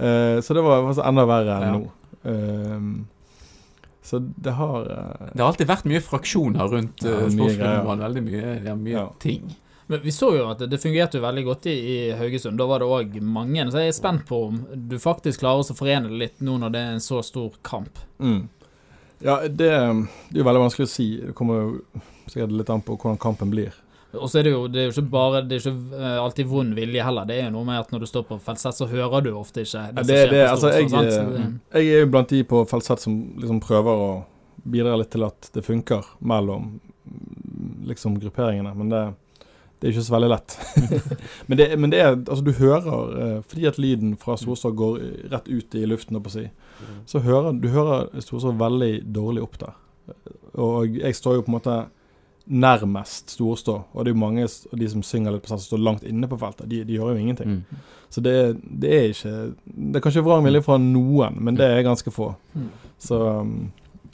Uh, så det var altså enda verre enn Ja. nå. Uh, så det har uh, Det har alltid vært mye fraksjoner rundt Ja, uh, mye sportsklubben. Veldig mye, ja, mye Ja. ting. Men vi så jo at det, fungerte jo veldig godt i, i Haugesund. Da var det òg mange. Så jeg er spent på om du faktisk klarer å forene det litt nå når det er en så stor kamp. mm. Ja, det, det er jo veldig vanskelig å si. Det kommer jo sikkert litt an på hvordan kampen blir. Og så er det jo det er jo ikke bare Det er ikke eh, alltid vond vilje heller. Det er jo noe med at når du står på Felsett så hører du ofte ikke Ja, det, det, det, altså, jeg, Storstå, sant? Så det- jeg er jo blant de på Felsett som liksom prøver å bidra litt til at det funker mellom liksom grupperingene, men det, det er ikke så veldig lett. men, det, men det er Altså, du hører eh, Fordi at lyden fra Storstad går rett ut i luften, på å si, så hører du hører Storstad veldig dårlig opp der. Og jeg står jo på en måte nærmest Storstå, og det er jo mange av de som synger litt på som står langt inne på feltet. De, de hører jo ingenting. Mm. Så det, det er ikke Det er kanskje vrang vilje fra noen, men det er ganske få. Mm. Så um,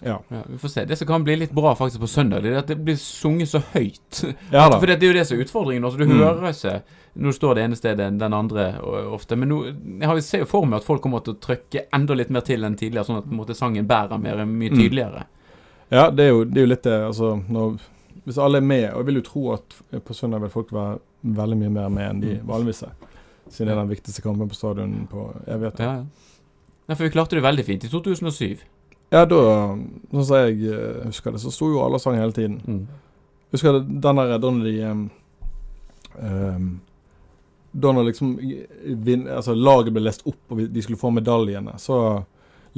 Ja. Ja, vi får se. Det som kan bli litt bra faktisk på søndag, det er at det blir sunget så høyt. Ja. For det, er jo det som er utfordringen. Altså, du Mm. hører ikke Nå står det ene stedet enn den andre ofte. Men nå, jeg ser jo for meg at folk kommer til å trykke enda litt mer til enn tidligere, sånn at måte, sangen bærer mer, mye Mm. tydeligere. Ja, det er jo, det er jo litt det. Altså, når, hvis alle er med, og jeg vil jo tro at på søndag vil folk være veldig mye mer med enn de Mm. vanligvis er. Siden det er den viktigste kampen på stadion på evigheter. Ja, ja. ja, for vi klarte det veldig fint i 2007. Ja, da, sånn som jeg eh, husker det, så sto jo alle og sang hele tiden. Mm. Husker du den der da når de um, um, Da når liksom vin, altså laget ble lest opp, og de skulle få medaljene, så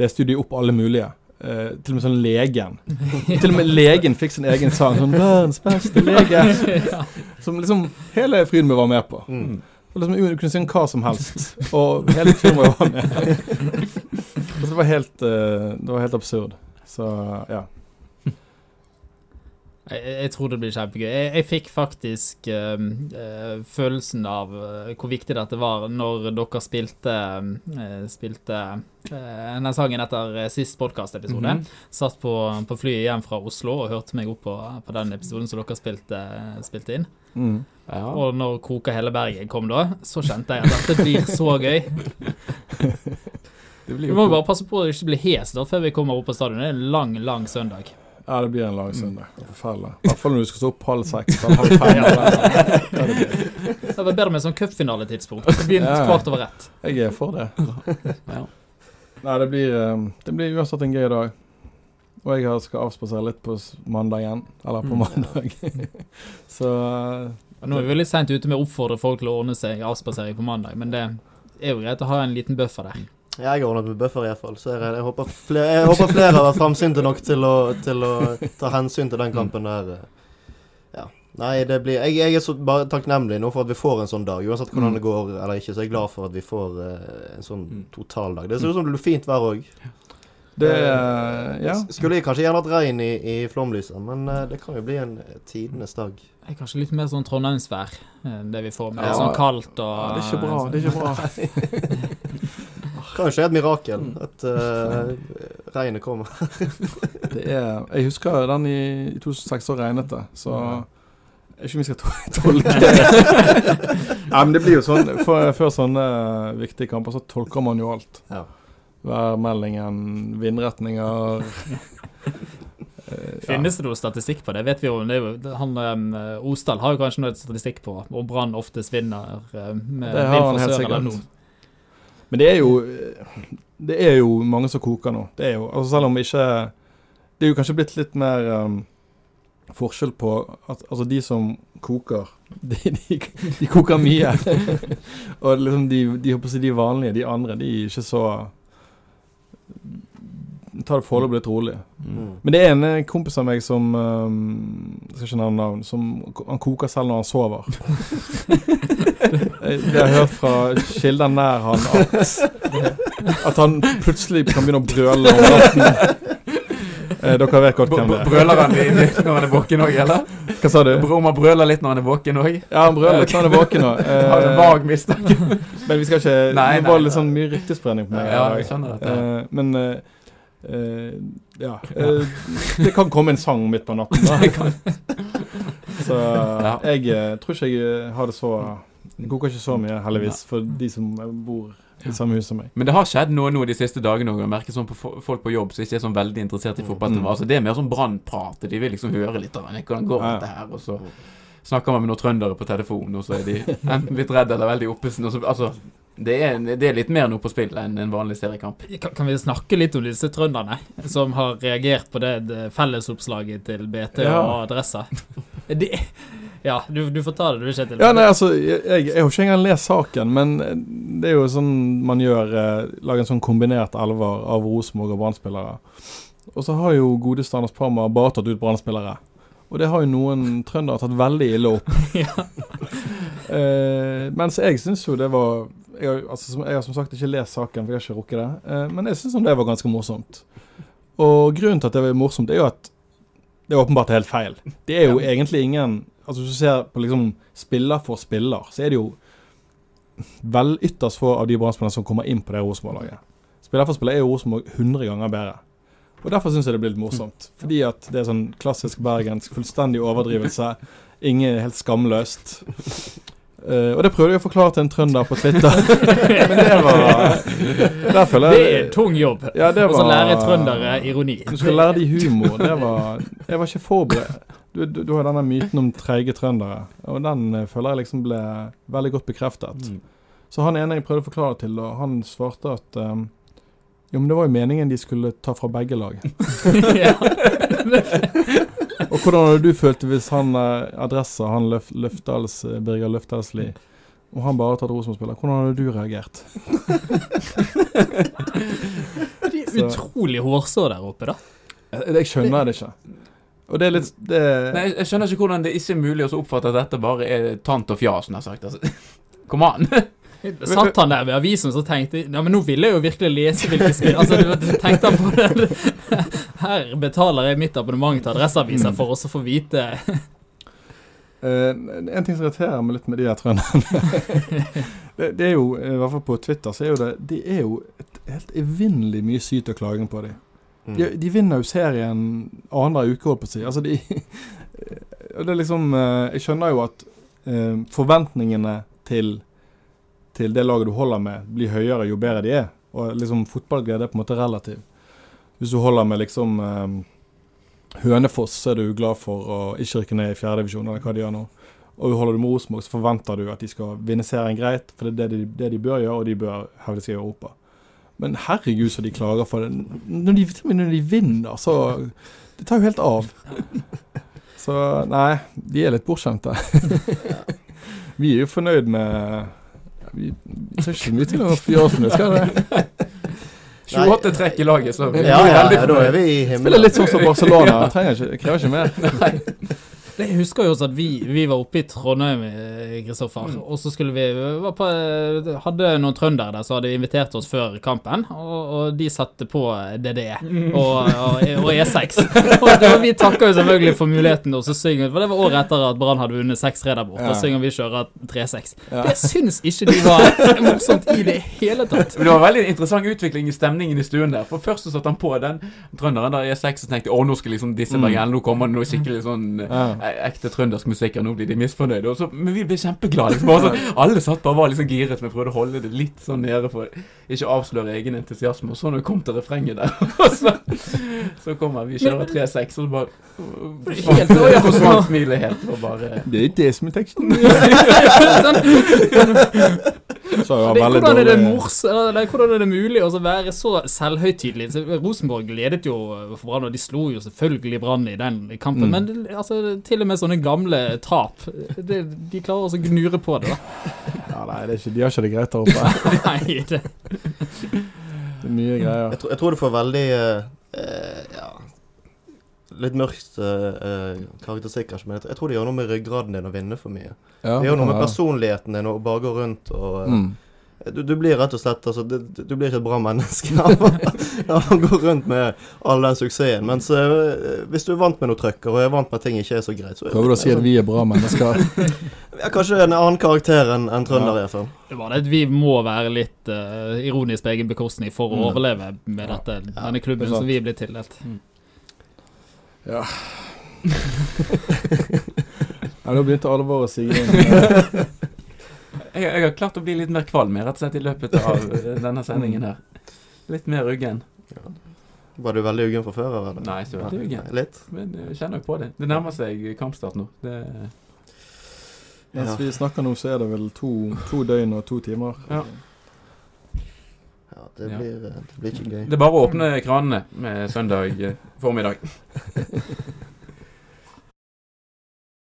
leste jo de opp alle mulige. Uh, til og med sånn legen. til og med legen fikk sin egen sang. Sånn 'Verdens beste lege'. ja. Som liksom hele Frydenbø var med på. Mm. Og liksom, du kunne synge hva som helst, og hele Frydmø var med. Så det var helt, eh, det var helt absurd. Så ja. Jeg, jeg tror det blir kjempegøy. Jeg, jeg fikk faktisk eh, følelsen av eh, hvor viktig dette var når dere spilte, spilte denne sangen etter sist podkastepisode. -hmm. Satt på, på flyet hjem fra Oslo og hørte meg opp på, på den episoden som dere spilte, spilte inn. Mm. Ja. Og når Koka hele Bergen kom da, så kjente jeg at dette blir så gøy. Det blir Vi må bare passe på at det ikke blir hes da før vi kommer opp på stadion. Det er en lang, lang søndag. Ja, det blir en lang søndag. Forferdelig. I hvert fall når du skal stå opp halv seks. Halv fem. eller- Ja, det blir- var bedre med et sånn cupfinaletidspunkt. Det begynte Ja, kvart over ett. Jeg er for det. Ja. Nei, det blir, eh, det blir uansett en gøy dag. Og jeg skal avspasere litt på mandag igjen. Eller på Mm. mandag. Så eh, Nå er vi litt seint ute med å oppfordre folk til å ordne seg avspasering på mandag, men det er jo greit å ha en liten buffer der. Jeg har ordnet med buffer iallfall, så jeg, jeg, håper flere, jeg håper flere har vært framsynte nok til å, til å ta hensyn til den kampen der. Ja. Nei, det blir Jeg, jeg er så bare takknemlig nå for at vi får en sånn dag. Uansett hvordan Mm. det går eller ikke, så er jeg glad for at vi får eh, en sånn total totaldag. Det ser ut som det blir fint vær òg. det eh, Ja. Skulle jeg kanskje gjerne hatt regn i, i flomlyset, men eh, det kan jo bli en tidenes dag. Er kanskje litt mer sånn trondheimsvær, eh, det vi får med. Ja. Sånn kaldt og ja. Det er ikke bra. Det er ikke bra. Kan skje et mirakel. At uh, regnet kommer. Det er Jeg husker den i, i 2006, så regnet det. Så jeg vet ikke om vi skal tolke det. Nei, men det blir jo sånn for, Før sånne viktige kamper så tolker man jo alt. Ja. Værmeldingen, vindretninger. Finnes det noe statistikk på det? Vet vi jo, det jo han eh, Osdal har jo kanskje noe statistikk på hvor Brann oftest vinner eh, med Det har han helt sikkert. Men det er jo Det er jo mange som koker nå. Det er jo, altså Selv om ikke Det er jo kanskje blitt litt mer um, forskjell på at altså de som koker De, de, de koker mye. og liksom de, de, de vanlige, de andre, de er ikke så tar det foreløpig litt rolig. Mm. Men det er en eh, kompis av meg som um, Jeg skal ikke nevne navn. Som, han koker selv når han sover. Vi Det har jeg hørt fra kilder nær han at, at han plutselig kan begynne å brøle om natten. Eh, dere vet godt hvem det er. Brøler han litt når han er våken òg, eller? Hva sa du? Om han brøler litt når han er våken òg? Ja, han brøler litt når han er våken nå. Har en Eh, vag mistanke. men vi skal ikke Nei, Det var litt sånn mye ryktespredning på meg. Ja, jeg skjønner dette. Eh, men eh, eh, ja. eh, det kan komme en sang midt på natten. Da. Så jeg eh, tror ikke jeg eh, har det så Det koker ikke så mye, heldigvis, for de som eh, bor i samme hus som meg. Men det har skjedd noe nå de siste dagene òg. Jeg merker sånn på folk på jobb som ikke er sånn veldig interessert i fotball. Mm. Altså, det er mer sånn brannprat. De vil liksom høre litt av det. Hvordan går dette her? Og så snakker man med noen trøndere på telefon, og så er de enten litt redde eller veldig oppesen. Altså, det er, det er litt mer noe på spill enn en vanlig seriekamp. Kan, kan vi snakke litt om disse trønderne som har reagert på det, det fellesoppslaget til BT Ja. og Adressa? De, ja, du, du får ta det, du, Kjetil. Ja, nei, altså, jeg, jeg, har ikke engang lest saken, men det er jo sånn man gjør eh, Lager en sånn kombinert elver av Rosenborg og Brann-spillere. Og så har jo godeste Anders Parma bare tatt ut Brann-spillere. Og det har jo noen trøndere tatt veldig ille opp. Ja. Eh, mens jeg syns jo det var jeg har, altså, som, jeg har som sagt ikke lest saken, for jeg har ikke rukket det. Eh, men jeg syns det var ganske morsomt. Og grunnen til at det var morsomt, er jo at det er åpenbart helt feil. Det er jo egentlig ingen Altså Hvis du ser på liksom spiller for spiller, så er det jo vel ytterst få av de Brann-spillerne som kommer inn på det Rosenborg-laget. Spiller for spiller er jo Rosenborg 100 ganger bedre. Og derfor syns jeg det blir litt morsomt. Fordi at det er sånn klassisk bergensk, fullstendig overdrivelse. Ingen helt skamløst. Eh, og det prøvde jeg å forklare til en trønder på Twitter. Men det var føler Det er er tung jobb. Ja, så lære trøndere ironi. Du skal lære de humor. Det var Jeg var ikke forberedt. Du, du, du har denne myten om treige trøndere, og den eh, føler jeg liksom ble veldig godt bekreftet. Mm. Så han ene jeg prøvde å forklare til, og han svarte at um, jo, men det var jo meningen de skulle ta fra begge lag. Og hvordan hadde du følt hvis han eh, Adressa, han Løf, Løftdals, eh, Birger Løftdalsli, og han bare tatt Rosenborg-spiller, hvordan hadde du reagert? De er utrolig hårsår der oppe, da. Jeg, jeg skjønner det ikke. Og det er litt det, Nei, jeg skjønner ikke hvordan det ikke er mulig å oppfatte at dette bare er tant og fjas, nær sagt. Altså. Kom an! Satt han der ved avisen så tenkte Ja, men nå ville jeg jo virkelig lese hvilke spill Altså, du tenkte han på det Her betaler jeg mitt abonnement til Adresseavisa for å få vite Uh, en ting som irriterer meg litt med de der trønderne det, det er jo, i hvert fall på Twitter, så er jo det De er jo et helt evinnelig mye syt og klaging på dem. Mm. De, de vinner jo serien annenhver uke, holdt på å si. Altså, de Det er liksom eh, Jeg skjønner jo at uh, forventningene til til det laget du holder med, blir høyere jo bedre de er. Og liksom fotballglede er på en måte relativ. Hvis du holder med liksom eh, Hønefoss, så er du glad for å ikke rykke ned i fjerdedivisjon, eller hva de gjør nå. Og holder du med Rosenborg, så forventer du at de skal vinne serien greit, for det er det de, det de bør gjøre, og de bør hevde seg i Europa. Men herregud, så de klager for det. Når de, når de vinner, så Det tar jo helt av. Så nei, de er litt bortskjemte. Vi er jo fornøyd med Vi, ser ikke mye til å gjøre oss fornøyd, skal det? 28 trekk i laget, så vi Ja, ja, veldig ja, da er vi i Spiller himmelen. litt sånn som Barcelona. Trenger ikke, krever ikke mer. Jeg husker jo også at vi, vi var oppe i Trondheim, eh, Kristoffer, og så skulle vi var på, eh, Hadde noen trøndere der som hadde invitert oss før kampen, og, og de satte på DDE og, og, og E6. Og vi takker jo selvfølgelig for muligheten, og så synger For det var året etter at Brann hadde vunnet 6-3 der borte, Ja. og synger vi kjører 3-6. Ja. Det syns ikke de var morsomt i det hele tatt. Men det var veldig interessant utvikling i stemningen i stuen der. For først så satte han på den trønderen der E6 og tenkte å, nå skal liksom disse Mm. bergenerne, nå kommer det noe skikkelig sånn Ja. Ekte trøndersk musikk, og nå blir de misfornøyde. Og så, men vi ble kjempeglade. Liksom, sånn, alle satt bare og var liksom giret, men prøvde å holde det litt sånn nede for ikke avsløre egen entusiasme. Og så når vi kom til refrenget der, så, så kommer vi kjører 3-6, og så bare Helt- Og jeg forsvant smilet helt. Og bare Det er det som er teksten. Så var Det, hvordan, er det mors, eller, hvordan er det mulig å være så selvhøytidelig? Rosenborg ledet jo for Brann, og de slo jo selvfølgelig Brann i den kampen. Mm. Men det, altså, til og med sånne gamle tap, det, de klarer også å gnure på det. da. Ja, nei, det er ikke, de har ikke det greit der oppe. Nei, det, Det er mye greier. Jeg, tror- jeg tror du får veldig uh, eh, Ja Litt mørkt eh, eh, karakteristikk, kanskje, men jeg, tror det gjør noe med ryggraden din å vinne for mye. Ja, Det gjør noe med ja. personligheten din å bare gå rundt og uh, Mm. du, du blir rett og slett altså, du, du blir ikke et bra menneske av å gå rundt med all den suksessen. Mens uh, hvis du er vant med noe trøkker og er vant med at ting ikke er så greit, så Prøver du å si at vi er bra mennesker? ja, Kanskje en annen karakter enn en trønder, ja. det var det at vi må være litt uh, ironisk på egen bekostning for å Mm. overleve med dette, Ja, denne klubben som vi er blitt tildelt. Ja. Nei, nå begynte alvoret å sige inn. jeg, jeg har klart å bli litt mer kvalm rett og slett i løpet av eh, denne sendingen her. Litt mer uggen. Var du veldig uggen fra før? av? Nei, ikke veldig uggen. Nei, Litt? Men jeg kjenner jo på det. Det nærmer seg kampstart nå. Det, Mens vi snakker nå, så er det vel to, to døgn og to timer. Ja. Det Ja. blir, eh, det blir ikke gøy. det er bare å åpne kranene med søndag eh, formiddag.